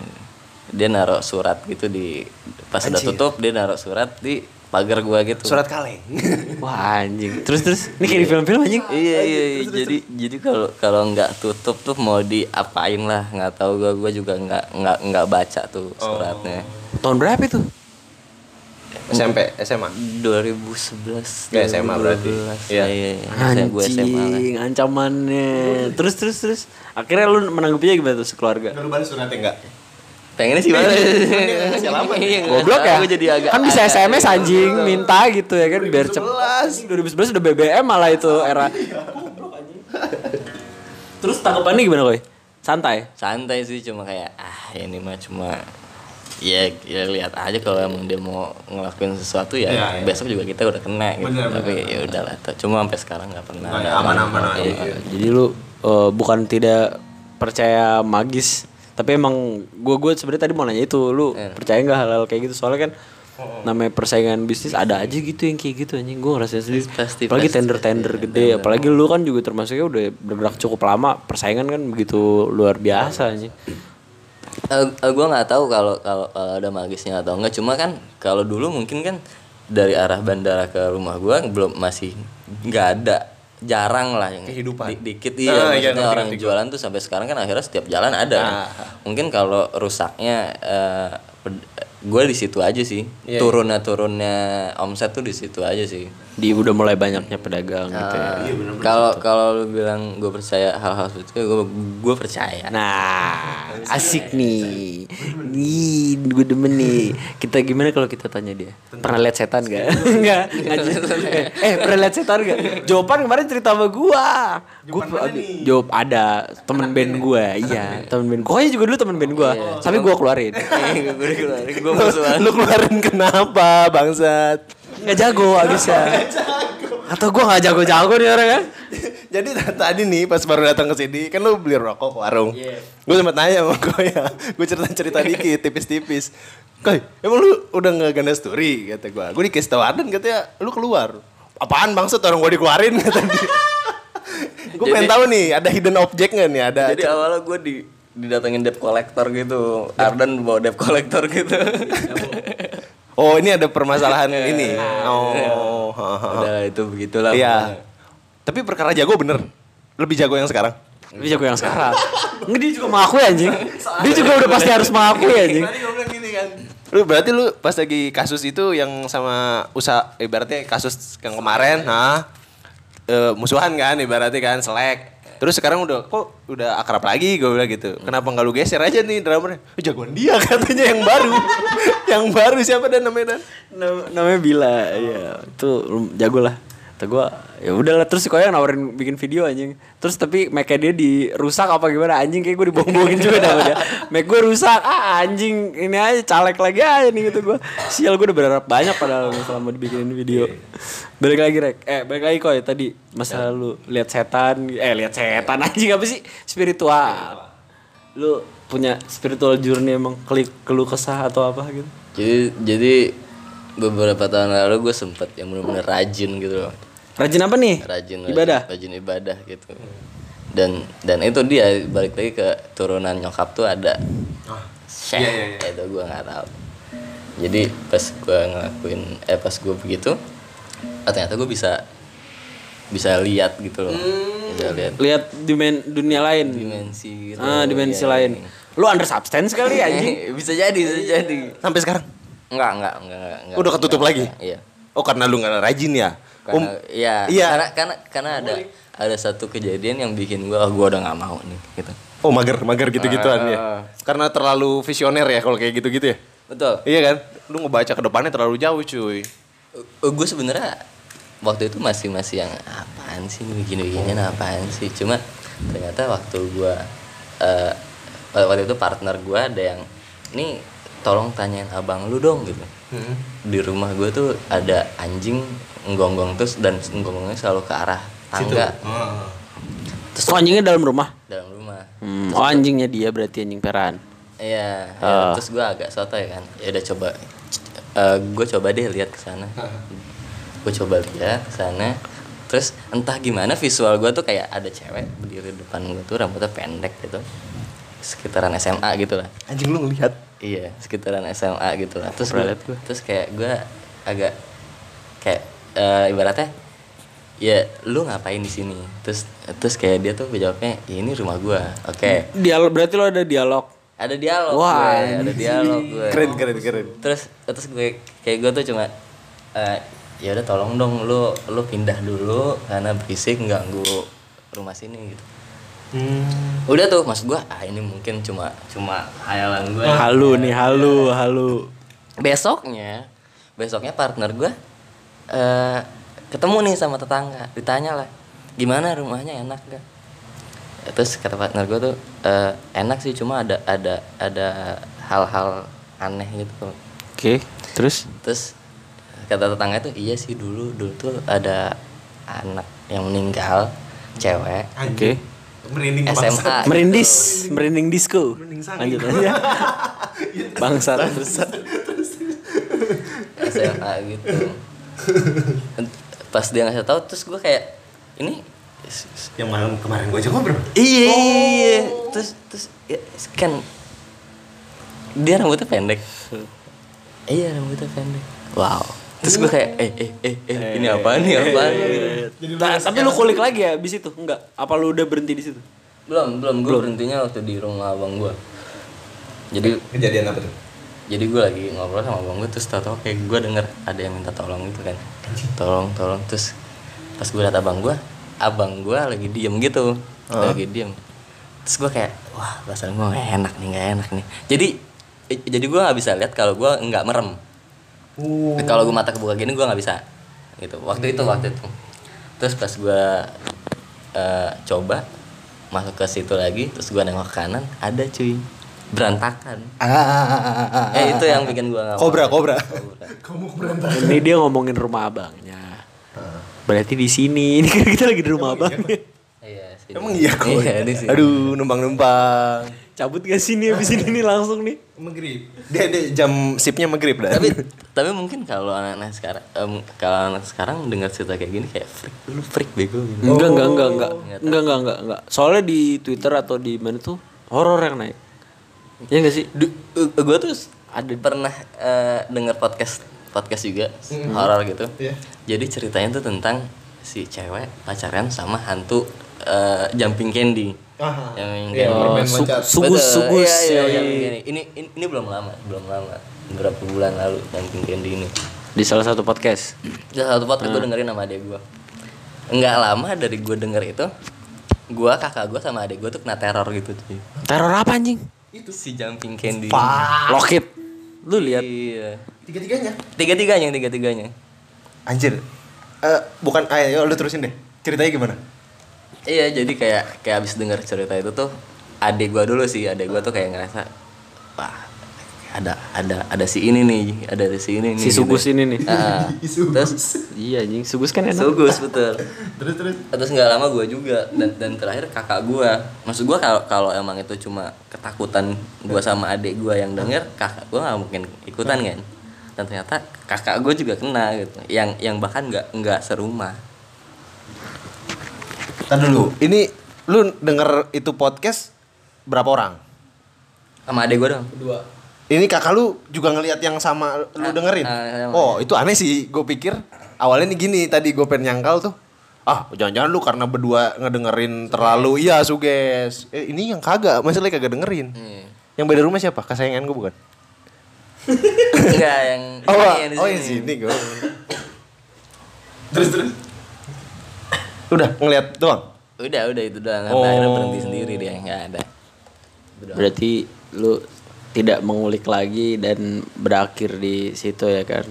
dia naruh surat gitu di pas udah Anjir. tutup dia naruh surat di pagar gua gitu Surat kaleng. Wah anjing. Terus terus. Ini kayak di film-film anjing. iya iya iya. jadi jadi kalau kalau nggak tutup tuh mau diapain lah nggak tahu gua gua juga nggak nggak nggak baca tuh suratnya Tahun berapa itu? SMP, SMA. 2011 Nggak SMA berarti. 2012. Iya. iya iya Saya gue SMA lah Anjing, ancamannya. Terus terus terus. Akhirnya lu menanggapinya gimana tuh sekeluarga? Lu balas suratnya enggak? Pengennya sih. Iya, nggak Goblok tahu, ya? gua jadi agak kan bisa SMS anjing minta gitu ya kan biar cepet. 2011 udah BBM malah itu era. Terus tanggapannya gimana koi? Santai. santai sih cuma kayak ah ini mah cuma ya, ya lihat aja kalau emang dia mau ngelakuin sesuatu ya Iya, iya. besok juga kita udah kena gitu Bener, tapi ya udahlah cuma sampai sekarang nggak pernah aman-aman apa-apa. aja. Jadi lu eh, bukan tidak percaya magis, Tapi emang gue gue sebenarnya tadi mau nanya itu, lu Iya. percaya nggak hal-hal kayak gitu? Soalnya kan namanya persaingan bisnis ada aja gitu yang kayak gitu anjing. Gue ngerasain sendiri. Pasti, apalagi pasti, tender-tender pasti. gede, apalagi lu kan juga termasuknya udah bergerak cukup lama. Persaingan kan begitu luar biasa anjing. Eh, eh, gue nggak tahu kalau kalau kalau ada magisnya atau enggak cuma kan kalau dulu mungkin kan dari arah bandara ke rumah gue belum masih nggak ada jarang lah yang Kehidupan. di- dikit iya iya, maksudnya ngerti, orang jualan tuh sampai sekarang kan akhirnya setiap jalan ada Ah. mungkin kalau rusaknya gue di situ aja sih Iya, turunnya turunnya omset tuh di situ aja sih Di udah mulai banyaknya pedagang gitu ya. Ah, kalau kalau lu bilang gue percaya hal-hal seperti itu gue gue percaya Nah, asik nih. Nih, gue demen nih. Kita gimana kalau kita tanya dia? Pernah lihat setan gak? Enggak, Eh, pernah lihat setan gak? Jawaban kemarin cerita sama gua. Gua jawab ada temen band gua. Iya, temen band. Pokoknya juga dulu temen band gua. Tapi gua keluarin. gue keluarin gue musuhan Lu keluarin kenapa bangsat? Nggak jago abisnya. Atau gua nggak jago-jago nih orang kan? Jadi tadi nih pas baru datang ke sini kan lu beli rokok ke warung. Iya. Gue sempat nanya sama gue ya. Gue cerita-cerita dikit tipis-tipis. Koi, emang lu udah nggak ganda story kata gue. Gue dikasih tau Arden katanya lu keluar. Apaan bangsat orang gue dikeluarin kata dia. gue pengen tahu nih ada hidden object nggak nih ada. Jadi awalnya gue di didatengin debt collector gitu. Ardan bawa debt collector gitu. Oh ini ada permasalahan ini. Oh. Udah itu begitulah. Iya. Tapi perkara jago bener. Lebih jago yang sekarang. Dia jago yang sekarang. Nggak dia juga mengakui anjing. Dia juga udah pasti harus mengakui anjing. Lu berarti lu pas lagi kasus itu yang sama usaha ibaratnya kasus yang kemarin, nah eh, musuhan kan ibaratnya kan selek. Terus sekarang udah kok udah akrab lagi gue bilang gitu. Kenapa nggak lu geser aja nih drummernya? Oh, jagoan dia katanya yang baru. yang baru siapa dan namanya dan? Nam- namanya Bila ya itu jago lah kata gue ya udahlah terus si Koyang nawarin bikin video anjing. Terus tapi mic dia dirusak apa gimana? Anjing kayak gue dibohong-bohongin juga dah udah mic gue rusak. Ah anjing ini aja caleg lagi aja nih gitu gue sial gue udah berharap banyak padahal selama dibikinin video. Balik lagi rek. Eh balik lagi Koy tadi. Masa lu lihat setan? Eh lihat setan anjing apa sih? Spiritual. Lu punya spiritual journey emang klik keluh kesah atau apa gitu? Jadi jadi beberapa tahun lalu gue sempet yang bener-bener rajin gitu loh. Rajin apa nih? Rajin Ibadah. Rajin, rajin ibadah gitu. Dan dan itu dia balik lagi ke turunan nyokap tuh ada. Syekh, itu gue nggak tahu. Jadi pas gue ngelakuin eh pas gue begitu, ah, ternyata gue bisa bisa lihat gitu loh. Bisa lihat Lihat dimen dunia lain. dimensi gitu. Ah, dimensi Iya. lain. Lu under substance kali anjing. bisa jadi, bisa jadi. Sampai sekarang? Enggak, enggak, enggak, enggak, enggak. Udah ketutup enggak, lagi? enggak, Iya. Oh karena lu nggak rajin ya? Karena Um, iya, iya. karena karena karena ada ada satu kejadian yang bikin gua ah, gua udah nggak mau nih gitu. Oh mager, mager gitu-gituan ya. Ah. Karena terlalu visioner ya kalau kayak gitu-gitu ya. Betul. Iya kan? Lu ngebaca ke depannya terlalu jauh cuy. gue sebenarnya waktu itu masih masih yang apaan sih ini begini beginian apaan sih cuma ternyata waktu gua eh waktu itu partner gua ada yang nih tolong tanyain abang lu dong gitu di rumah gua tuh ada anjing nggonggong terus dan nggonggongnya selalu ke arah tangga Terus oh, anjingnya dalam rumah. dalam rumah Hmm, oh anjingnya dia berarti anjing peran. Iya, ya, Ah. terus gue agak soto ya kan. Ya udah coba, gue coba deh lihat ke sana. gue coba lihat ke sana. Terus entah gimana visual gue tuh kayak ada cewek berdiri di depan gue tuh rambutnya pendek gitu, sekitaran SMA gitu lah. Anjing lu ngelihat. Iya, sekitaran SMA gitu lah. Terus liat gua. terus kayak gue agak kayak eh, ibaratnya ya lu ngapain di sini? Terus terus kayak dia tuh jawabnya, "Ya, ini rumah gue. Oke. Dialog berarti lo ada dialog. Ada dialog Wah, gue, ada dialog gue. Keren, keren, keren. Terus terus gue kayak gue tuh cuma eh, ya udah tolong dong lu lu pindah dulu karena berisik ganggu rumah sini gitu. Udah tuh maksud gue ah ini mungkin cuma cuma hayalan gue. Halu nih, halu, halu. Besoknya besoknya partner gue eh ketemu nih sama tetangga, ditanya lah gimana rumahnya enak gak? Terus kata partner gue tuh "Eh, enak sih cuma ada ada ada hal-hal aneh gitu. Oke, terus Terus kata tetangga tuh iya sih dulu dulu tuh ada anak yang meninggal cewek oke. Merinding SMA Merindis, merinding disco. Lanjut aja. Bangsat. SMA gitu. Pas dia ngasih tahu terus gue kayak ini Yang malam kemarin gue aja ngobrol. iya iya terus terus ya, kan dia rambutnya pendek. Iya rambutnya pendek. Wow terus gue kayak eh eh eh, eh ini apa nih apa Ta- tapi lu kulik lagi ya abis itu? Enggak. Apa lu udah berhenti di situ? belum belum. Gue berhentinya waktu di rumah abang gue jadi Kejadian apa tuh? jadi gue lagi ngobrol sama abang gue terus tau-tau kayak gue denger ada yang minta tolong gitu kan. Tolong tolong. Terus pas gue liat abang gue abang gue lagi diem gitu. Lagi diem. Terus gue kayak wah perasaan gue gak enak nih gak enak nih. Jadi eh, jadi gue nggak bisa lihat kalau gue nggak merem kalau gue mata kebuka gini gue nggak bisa gitu waktu itu waktu itu terus pas gue eh, coba masuk ke situ lagi terus gue nengok ke kanan ada cuy berantakan Ah, eh itu yang bikin gue nggak Kobra, mau. kobra. Ini dia ngomongin rumah abangnya. Berarti di sini. Ini kan kita lagi di rumah abangnya. iya sih Emang iya kok. iya Aduh, numpang-numpang. Cabut gak sini abis ini nih langsung nih? Maghrib. Dia, dia jam sipnya maghrib dah. tapi tapi mungkin kalau anak-anak sekarang em, kalau anak sekarang dengar cerita kayak gini kayak freak dulu freak bego gitu Enggak, enggak, enggak, enggak. Enggak, enggak, enggak, enggak. Soalnya di Twitter atau di mana tuh horor yang naik. Iya enggak sih? gue tuh ada pernah eh, dengar podcast podcast juga horor gitu Iya. jadi ceritanya tuh tentang si cewek pacaran sama hantu eh, jumping candy Aha. yang kayak- permen su- sugus, Betul, sugus. ya, iya. candy. ini, ini ini belum lama belum lama beberapa bulan lalu jumping candy ini Di salah satu podcast. Di satu podcast gue dengerin sama adek gue nggak lama dari gue denger itu gue kakak gue sama adek gue tuh kena teror gitu cuy Teror apa anjing? itu si jumping candy Lokit. Lu lihat. iya Tiga-tiganya. tiga tiganya tiga tiganya Anjir. Eh, bukan ayo lu terusin deh. Ceritanya gimana? Iya jadi kayak kayak abis denger cerita itu tuh adek gue dulu sih adek gue tuh kayak ngerasa wah ada ada ada si ini nih ada si ini nih Si Sugus ini nih. Ah, terus Iya anjing, sugus kan enak. Sugus betul. Terus terus. terus nggak lama gue juga dan dan terakhir kakak gue maksud gue kalau kalau emang itu cuma ketakutan gue sama adik gue yang denger kakak gue nggak mungkin ikutan kan? Dan ternyata kakak gue juga kena gitu. Yang yang bahkan nggak nggak serumah Tar dulu. Ini lu denger itu podcast berapa orang? sama adik gue dong Ini kakak lu juga ngelihat yang sama lu dengerin? ah, sama. oh, itu aneh sih. Gue pikir awalnya nih gini, tadi gue pengen nyangkal tuh. Ah, jangan-jangan lu karena berdua ngedengerin terlalu iya suges. Eh, ini yang kagak, masalahnya kagak dengerin. Iya. Yang beda rumah siapa? Kesayangan gue bukan? enggak yang Oh, ini, di oh yang sini gue. terus terus. Udah ngeliat doang. udah udah itu doang Oh. akhirnya berhenti sendiri dia nggak ada. Berarti lu tidak mengulik lagi dan berakhir di situ ya kan?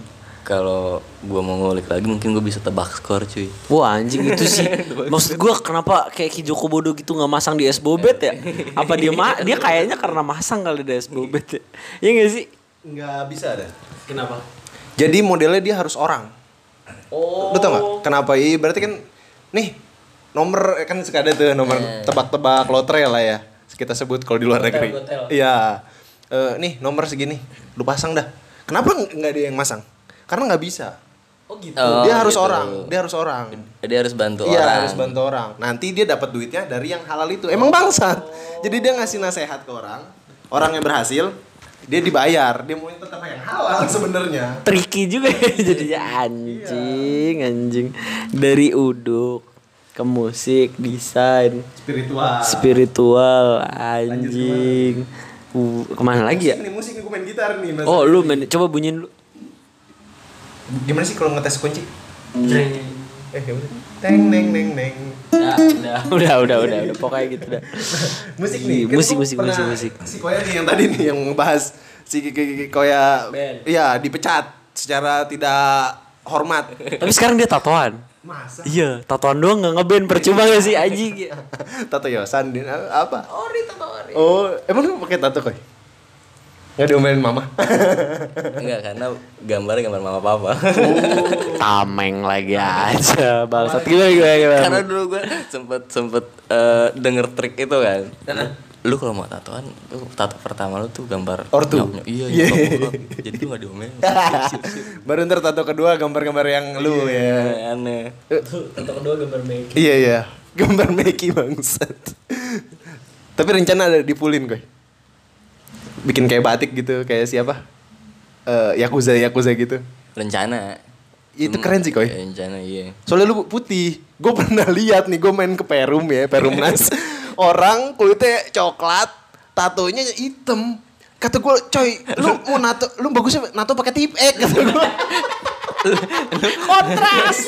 kalau gue mau ngulik lagi mungkin gue bisa tebak skor cuy Wah anjing itu sih Maksud gue kenapa kayak Ki Joko Bodo gitu gak masang di es bobet ya Apa dia ma dia kayaknya karena masang kali di es bobet ya Iya gak sih? Nggak bisa ada. Kenapa? Jadi modelnya dia harus orang. Oh Lu tau gak? Kenapa? Iya berarti kan nih nomor kan suka ada tuh nomor tebak-tebak lotre lah ya. Kita sebut kalau di luar negeri. gotel. Iya. Eh, nih nomor segini, lu pasang dah. Kenapa ng- nggak dia yang masang? Karena nggak bisa. Oh gitu Oh, dia harus gitu. orang, dia harus orang. dia harus bantu Iya orang harus bantu orang. Nanti dia dapat duitnya dari yang halal itu. Emang bangsat. Jadi dia ngasih nasihat ke orang, orang yang berhasil, dia dibayar. Dia mau tetap yang halal sebenarnya. Tricky juga ya jadinya anjing anjing Dari uduk ke musik, desain, Spiritual. spiritual anjing Uh, Ke mana lagi ya? Nih, musik nih gue main gitar nih. Mas. Oh lu main, coba bunyiin lu Gimana sih kalau ngetes kunci? Eh, gimana? Teng neng neng neng. Ya, udah, udah, udah, udah, udah, pokoknya gitu dah. Musik Iya, nih. kan musik, musik, musik, musik. Si Koya nih yang tadi nih yang ngebahas si Koya Ben. iya dipecat secara tidak hormat. Tapi sekarang dia tatoan. Masa? Iya, tatoan doang nggak ngeband percuma gak sih anjing? tato Yosan din apa? Ori tato Ori. Oh, emang lu pakai tato Koy? Nggak diomelin mama. Enggak karena gambarnya gambar mama papa. Tameng lagi aja bangsat gimana gimana gimana. karena dulu gue sempet sempet eh, denger trik itu kan. Lu kalau mau tatoan, lu tato pertama lu tuh gambar Ortu. nyok- nyok. Iya, Iya. iya. Jadi tuh gak diomelin. Baru ntar tato kedua gambar-gambar yang lu ya. Iya, aneh. Tato kedua gambar make. Iya iya. Gambar Meki bangsat. Tapi rencana ada dipulin koy. Bikin kayak batik gitu, kayak siapa? Eh Yakuza Yakuza gitu. Rencana. Itu keren sih koy. Ya, rencana iya. Soalnya lu putih. Gue pernah lihat nih, gue main ke Perum ya, Perumnas. Orang kulitnya coklat, tatonya hitam. Kata gue, coy, lu mau nato, lu bagusnya nato pakai tip X kata gue. Kontras.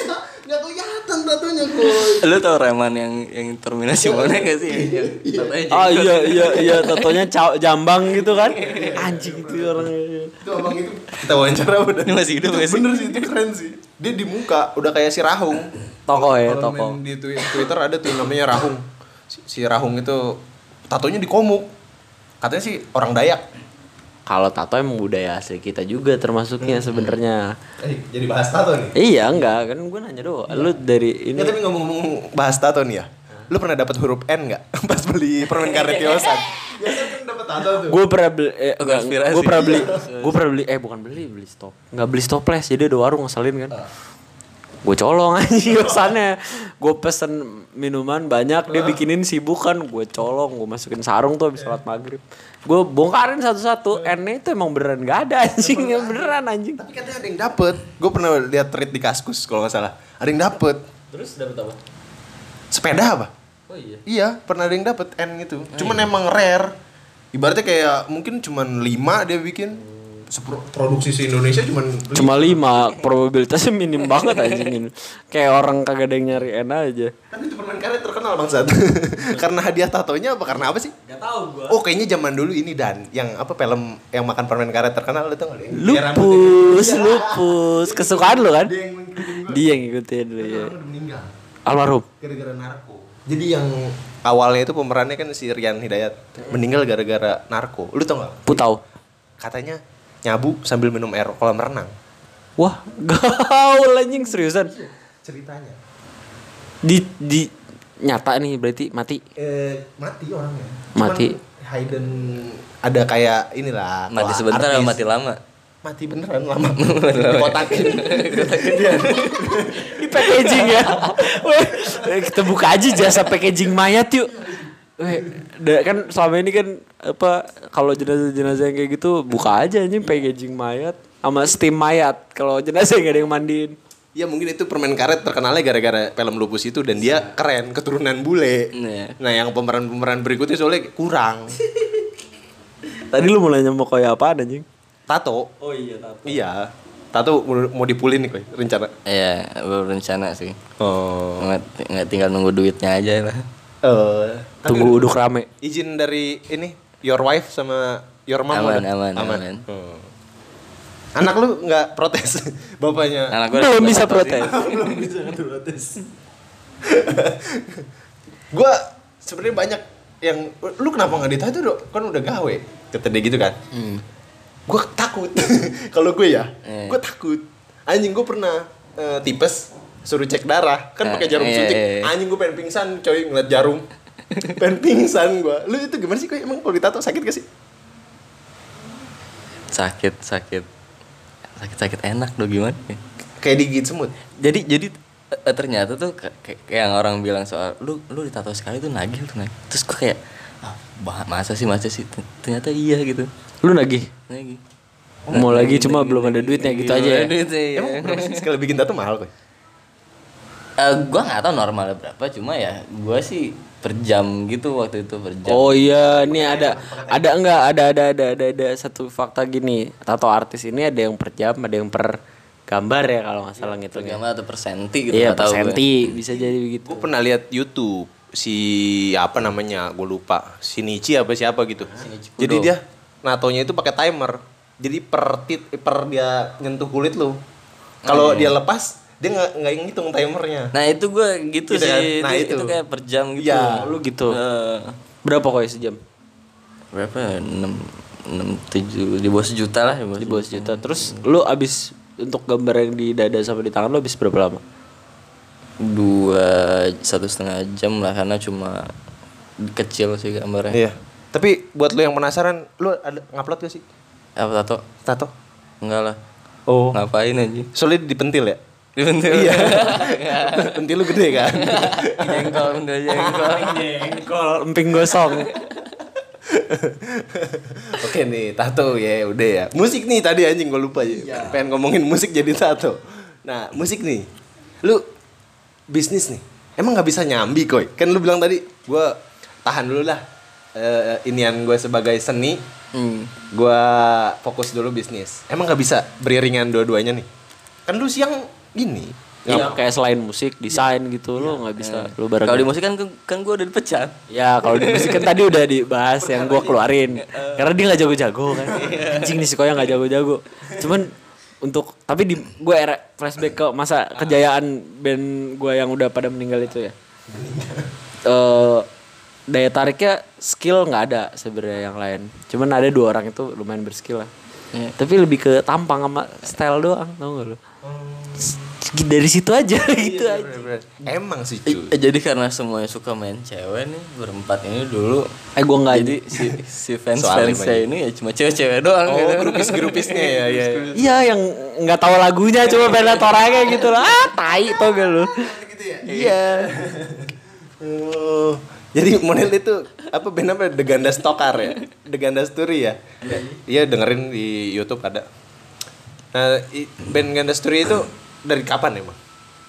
Kelihatan tatonya koy. Lu tau Reman yang yang terminasi mana gak sih? Yang tatonya Oh jenggot. iya iya iya tatonya caw- jambang gitu kan. Anjing itu orangnya. Itu abang itu kita wawancara udah. Ini masih hidup gak sih? Bener sih, itu keren sih. Dia di muka udah kayak si Rahung. Toko ya, toko. di Twi- Twitter ada tuh namanya Rahung. Si, si Rahung itu tatonya di komuk. Katanya sih orang Dayak. Kalau tato emang budaya asli kita juga termasuknya sebenarnya. Eh, jadi bahas tato nih. Iya enggak kan gue nanya doang. Lu dari ini Ya tapi ngomong-ngomong bahas tato nih ya. Lu pernah dapat huruf N nggak pas beli permen karet Yosan? Biasanya kan dapat tato tuh. gue pernah beli eh, konspirasi. gue pernah beli gue pernah beli eh bukan beli beli stop nggak beli stopless jadi ada warung ngeselin kan gue colong aja kesannya gue pesen minuman banyak dia bikinin sibuk kan gue colong gue masukin sarung tuh habis sholat maghrib gue bongkarin satu-satu n itu emang beneran gak ada anjing yang beneran anjing Tapi katanya ada yang dapet. Gue pernah lihat tweet di Kaskus kalau nggak salah. Ada yang dapet. terus dapet apa Sepeda apa? oh iya Iya, pernah ada yang dapet N gitu. Cuman emang rare. Ibaratnya kayak mungkin cuman 5 dia bikin. Produksi se Indonesia cuman lima. cuma lima probabilitasnya minim banget anjing ini kayak orang kagak ada yang nyari n aja Tapi itu permen karet terkenal bangsat. karena hadiah tatonya apa karena apa sih? Gak tau gue Oh kayaknya zaman dulu ini dan yang apa film yang makan permen karet terkenal itu nggak? Lupus, lupus. Kesukaan lo kan? Dia yang ngikutin gua. Dia yang ngikutin lu ya. Almarhum. gara-gara narko. Jadi yang awalnya itu pemerannya kan si Rian Hidayat meninggal gara-gara narko. Lu tau gak? Putau. Katanya nyabu sambil minum air kolam renang. Wah, gaul anjing seriusan. Ceritanya. Di di nyata nih berarti mati. Eh mati orangnya. Mati. Cuman Hayden ada kayak inilah. Mati wah, sebentar artis. atau mati lama? Mati beneran lama. Dikotakin. Di packaging ya. Weh, kita buka aja jasa packaging mayat yuk. Weh, kan selama ini kan apa kalau jenazah-jenazah yang kayak gitu buka aja anjing packaging mayat sama steam mayat kalau jenazah nggak ada yang mandiin. Ya mungkin itu permen karet terkenalnya gara-gara film lupus itu dan dia keren keturunan bule. Iya. Nah yang pemeran-pemeran berikutnya soalnya kurang. Tadi lu nanya mau kayak apa anjing? Tato. Oh iya tato. Iya. Tato mau- dipulin nih koy rencana. Iya, berencana sih. Oh. Nggak, nggak tinggal nunggu duitnya aja lah. Eh, Tunggu uduk rame. izin dari ini your wife sama your mom Aman, udah? aman, aman. Oh. Anak lu nggak protes bapaknya? Anak gua Belum bisa protes. Belum bisa protes. gua sebenarnya banyak yang lu kenapa nggak ditato dok? Kan udah gawe. Kata dia gitu kan. Hmm. Gue takut. Kalau gue ya, Eh. gue takut. Anjing gue pernah eh, tipes suruh cek darah kan Eh, pakai jarum iya, suntik. iya, iya. Anjing gue pengen pingsan coy ngeliat jarum. pengen pingsan gue. Lu itu gimana sih kok emang kalau ditato sakit gak sih? Sakit, sakit. Sakit-sakit enak dong gimana ya? Kayak digigit semut. Jadi jadi eh, ternyata tuh ka- kayak yang orang bilang soal lu lu ditato sekali tuh nagih tuh nagih. Terus gue kayak ah, masa sih masa sih ternyata iya gitu. Lu nagih. Nagih. Mau lagi cuma belum ada duitnya gitu aja ya. Duitnya, iya. Emang berapa sih sekali bikin tato mahal kok? Eh, gua nggak tahu normalnya berapa cuma ya gua sih per jam gitu waktu itu per jam. Oh iya, ini ada ada enggak ada ada ada ada ada satu fakta gini. Tato artis ini ada yang per jam, ada yang per gambar ya kalau nggak salah per ngitungnya. gambar atau per senti gitu Iya, per senti bisa jadi begitu. Gue pernah lihat YouTube si apa namanya gue lupa Shinichi apa siapa gitu. Shinichi Kudo. Jadi dia natonya itu pakai timer. Jadi per tit per dia nyentuh kulit lu. Kalau dia lepas dia nggak nggak ngitung timernya. Nah itu gue gitu, Gitu kan? sih, Nah, Dia- itu. itu. kayak per jam gitu. Iya, lu gitu. Eh, Berapa kok sejam? berapa? ya? Enam enam tujuh di bawah sejuta lah bawah di bawah sejuta terus lu abis untuk gambar yang di dada sama di tangan lu abis berapa lama dua satu setengah jam lah karena cuma kecil sih gambarnya Iya. Tapi buat lu yang penasaran, lu ada ngupload gak sih? apa tato Tato? enggak lah Oh. ngapain aja Soalnya dipentil ya? Dibentuk Iya. Pentil lu gede kan? jengkol udah jengkol jengkol emping gosong Oke nih, tato ya udah ya. Musik nih tadi anjing gue lupa ya. Pengen ngomongin musik jadi tato. Nah, musik nih. Lu bisnis nih. Emang nggak bisa nyambi koi? Kan lu bilang tadi gua tahan dulu lah. Eh inian gue sebagai seni, hmm. gua fokus dulu bisnis. Emang nggak bisa beriringan dua-duanya nih? Kan lu siang gini. Iya, kayak selain musik, desain gitu lu nggak bisa lu bareng. kalau di musik kan kan gue udah dipecat Ya kalau di musik kan tadi udah dibahas yang gua keluarin karena dia nggak jago-jago kan. Anjing nih si Koya nggak jago-jago. Cuman untuk tapi di gue era flashback ke masa kejayaan band gue yang udah pada meninggal itu ya. Eh daya tariknya skill nggak ada sebenarnya yang lain. Cuman ada dua orang itu lumayan berskill lah. Iya. Tapi lebih ke tampang sama style doang, tau gak? S- Dari situ aja gitu aja. Emang sih cuy. Eh, jadi karena semuanya suka main cewek nih berempat ini dulu Eh gue nggak jadi si si fans Soalnya fansnya ini ya cuma cewek-cewek doang Oh, gitu. grupis-grupisnya ya, ya. Iya yang nggak tahu lagunya cuma pengen liat orangnya gitu lah. Ah, tai tau gak lu? Iya. Oh, jadi model itu apa band apa The Ganda Stokar ya? The Ganda Story ya? Iya dengerin di YouTube ada. Nah, band Ganda Story itu dari kapan emang?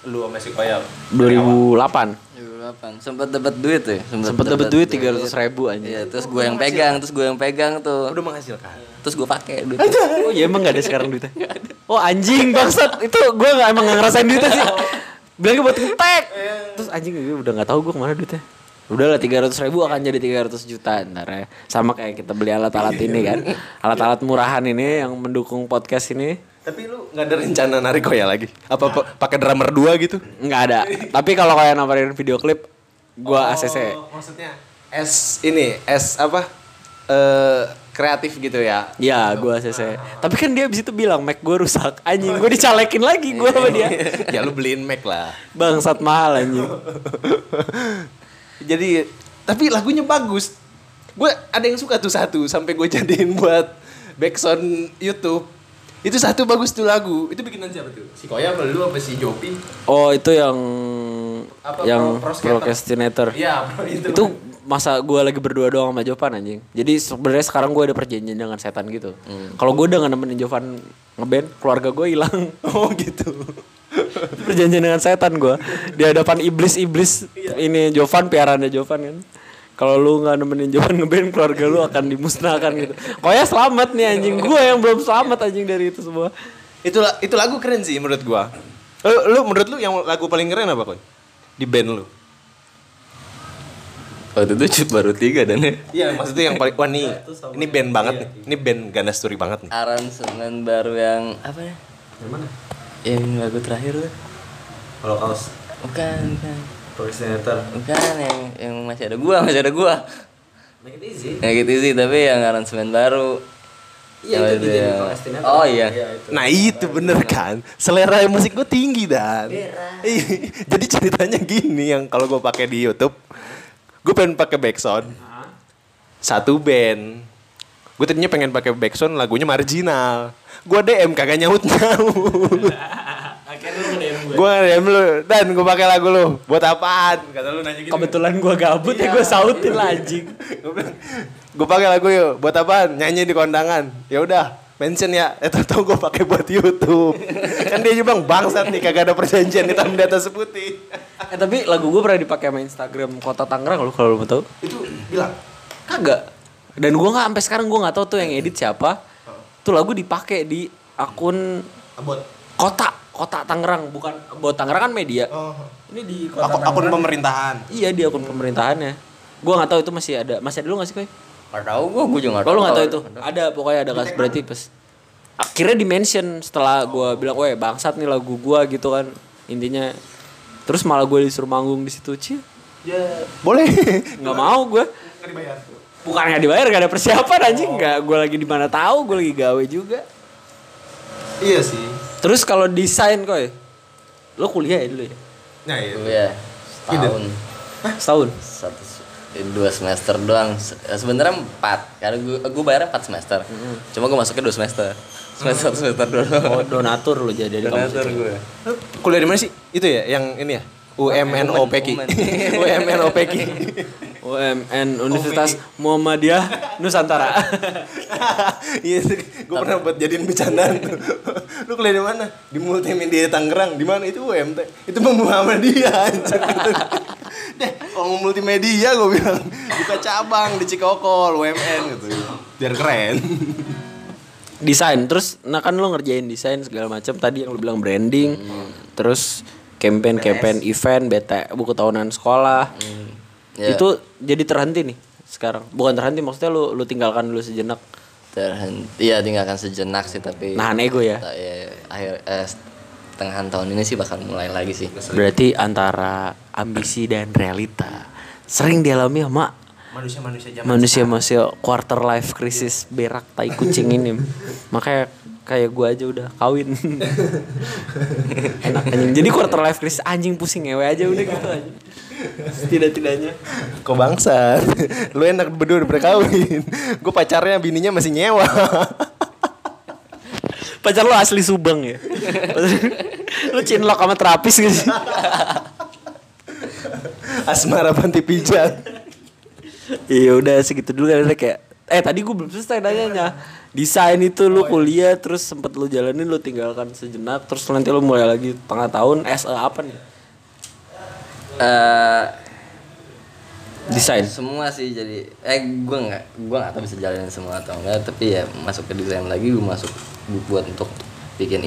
Lu sama si Koya? 2008 2008 sempat dapat duit ya sempet dapet duit tiga ratus ribu aja. Iya, terus gue yang pegang, terus gue yang pegang tuh. Udah menghasilkan. Terus gue pakai duit. Oh iya emang gak ada sekarang duitnya? Oh anjing bangsat itu gue gak emang gak ngerasain duitnya sih. Bilangnya buat ngetek. Terus anjing gue udah gak tahu gue ke mana duitnya. Udah lah 300 ribu akan jadi 300 juta ntar ya. Sama kayak kita beli alat-alat ini kan. Alat-alat murahan ini yang mendukung podcast ini. Tapi lu nggak ada rencana narik Koya lagi? Apa pa- pakai drummer dua gitu? Nggak ada. Tapi kalau kayak nawarin video klip, gue ACC. Oh, maksudnya S ini S apa? Eh kreatif gitu ya. Ya, gue ACC. Tapi kan dia abis itu bilang Mac gue rusak. Anjing, gue dicalekin lagi gue sama dia. ya lu beliin Mac lah. Bangsat mahal anjing. Jadi tapi lagunya bagus. Gue ada yang suka tuh satu sampai gue jadiin buat backsound YouTube. Itu satu bagus tuh lagu. Itu bikinan siapa tuh? Si Koya apa lu apa si Jopi? Oh, itu yang Apa, yang procrastinator. Iya, itu. Itu masa gue lagi berdua doang sama Jovan anjing. Jadi sebenarnya sekarang gue ada perjanjian dengan setan gitu. Kalau gue udah gak nemenin Jovan ngeband, keluarga gue hilang. Oh gitu. perjanjian dengan setan gue di hadapan iblis-iblis ini Jovan piaraannya Jovan kan. Kalau lu nggak nemenin Jovan ngeband keluarga lu akan dimusnahkan gitu. Oh ya selamat nih anjing gue yang belum selamat anjing dari itu semua. itu itu lagu keren sih menurut gua. Lu, lu menurut lu yang lagu paling keren apa, Koy? Di band lu? Waktu itu cuma baru tiga dan ya. Iya, maksudnya yang paling wah nih, ini band banget nih. Ini band Ganda Story banget nih. aransemen baru yang apa ya? Yang mana? Yang lagu terakhir tuh. Holocaust. Bukan, bukan. Procrastinator. Bukan yang yang masih ada gua, masih ada gua. Make it easy. Yang gitu sih, tapi yang aransemen baru. Iya, Yang itu yang- Procrastinator. Oh iya. Nah itu bener kan Selera musik gue tinggi dan Iya. Jadi ceritanya gini Yang kalau gue pakai di Youtube Gue pengen pakai backsound Satu band Gue tadinya pengen pakai backsound Lagunya marginal Gue DM kagak nyaut nyaut Nge-DM gue. Gue DM lu Dan gue pakai lagu lu. Buat apaan? Kata lu nanya gitu. Kebetulan gue gabut ya gue sautin lah anjing. Gue pakai lagu yuk. Buat apaan? Nyanyi di kondangan. Ya udah mention ya. Eh tau gue pakai buat YouTube. Kan dia juga bilang bangsat nih kagak ada perjanjian hitam di atas putih Eh tapi lagu gue pernah dipakai sama Instagram Kota Tangerang lu kalau lu mau tahu. itu bilang Kagak. Dan gue nggak sampai sekarang gue nggak tahu tuh yang edit siapa. Tuh lagu dipakai di akun abot. Kota kota Tangerang bukan buat Tangerang kan media. oh. Ini di kota Aku, akun pemerintahan Iya di akun pemerintahannya. Gue nggak tahu itu masih ada masih ada lu nggak sih koy? Gak tau gua, gua juga gak Kalau lu nggak tahu itu ada pokoknya ada kasus berarti pas akhirnya di mention setelah gue bilang, weh bangsat nih lagu gue gitu kan intinya. Terus malah gue disuruh manggung di situ cie ya boleh nggak mau gue nggak dibayar Bukan nggak dibayar, gak ada persiapan anjing. Nggak, gue lagi di mana tahu, gue lagi gawe juga. Iya sih. Terus kalau desain koy, lo kuliah ya dulu ya? Nah, iya. Kuliah setahun. Setahun. Satu eh, dua semester doang. Eh, Sebenarnya empat. Karena gue gue bayarnya empat semester. Cuma gue masuknya dua semester. Semester semester dua Oh, donatur lo jadi di kampus. Donatur gue. Kuliah di mana sih? Itu ya yang ini ya? UMNOPK. UMNOPK. UMN Universitas Muhammadiyah Nusantara. Iya, gue pernah buat jadiin bercandaan tuh. Lu kuliah di mana? Di Multimedia Tangerang. Di mana itu UMT? Itu Muhammadiyah anjir. Deh, kalau multimedia gue bilang buka cabang di Cikokol UMN gitu. Biar keren. desain terus nah kan lo ngerjain desain segala macam tadi yang lo bilang branding terus campaign campaign event BT buku tahunan sekolah Ya. itu jadi terhenti nih sekarang bukan terhenti maksudnya lu lu tinggalkan dulu sejenak Terhenti. Iya tinggalkan sejenak sih tapi. nahan ego ya ya, akhir eh, tengahan tahun ini sih bakal mulai lagi sih. berarti antara ambisi dan realita sering dialami sama Manusia-manusia zaman manusia-manusia quarter life crisis berak tai kucing ini makanya kayak gua aja udah kawin enak anjing jadi quarter life crisis anjing pusing ngewe aja udah gitu aja tidak-tidaknya Kok bangsa? Lu enak berdua udah berkawin. Gue pacarnya bininya masih nyewa. pacar lu asli subang ya lu cinlok sama terapis gitu sih Asmara panti pijat. iya udah segitu dulu kan kayak eh tadi gue belum selesai nanyanya. Desain itu lu kuliah terus sempet lu jalanin lu tinggalkan sejenak terus nanti lu mulai lagi tengah tahun SE apa nih? Eh desain. Semua sih jadi eh gue nggak gue nggak tahu bisa jalanin semua atau enggak tapi ya masuk ke desain lagi gue masuk buat untuk bikin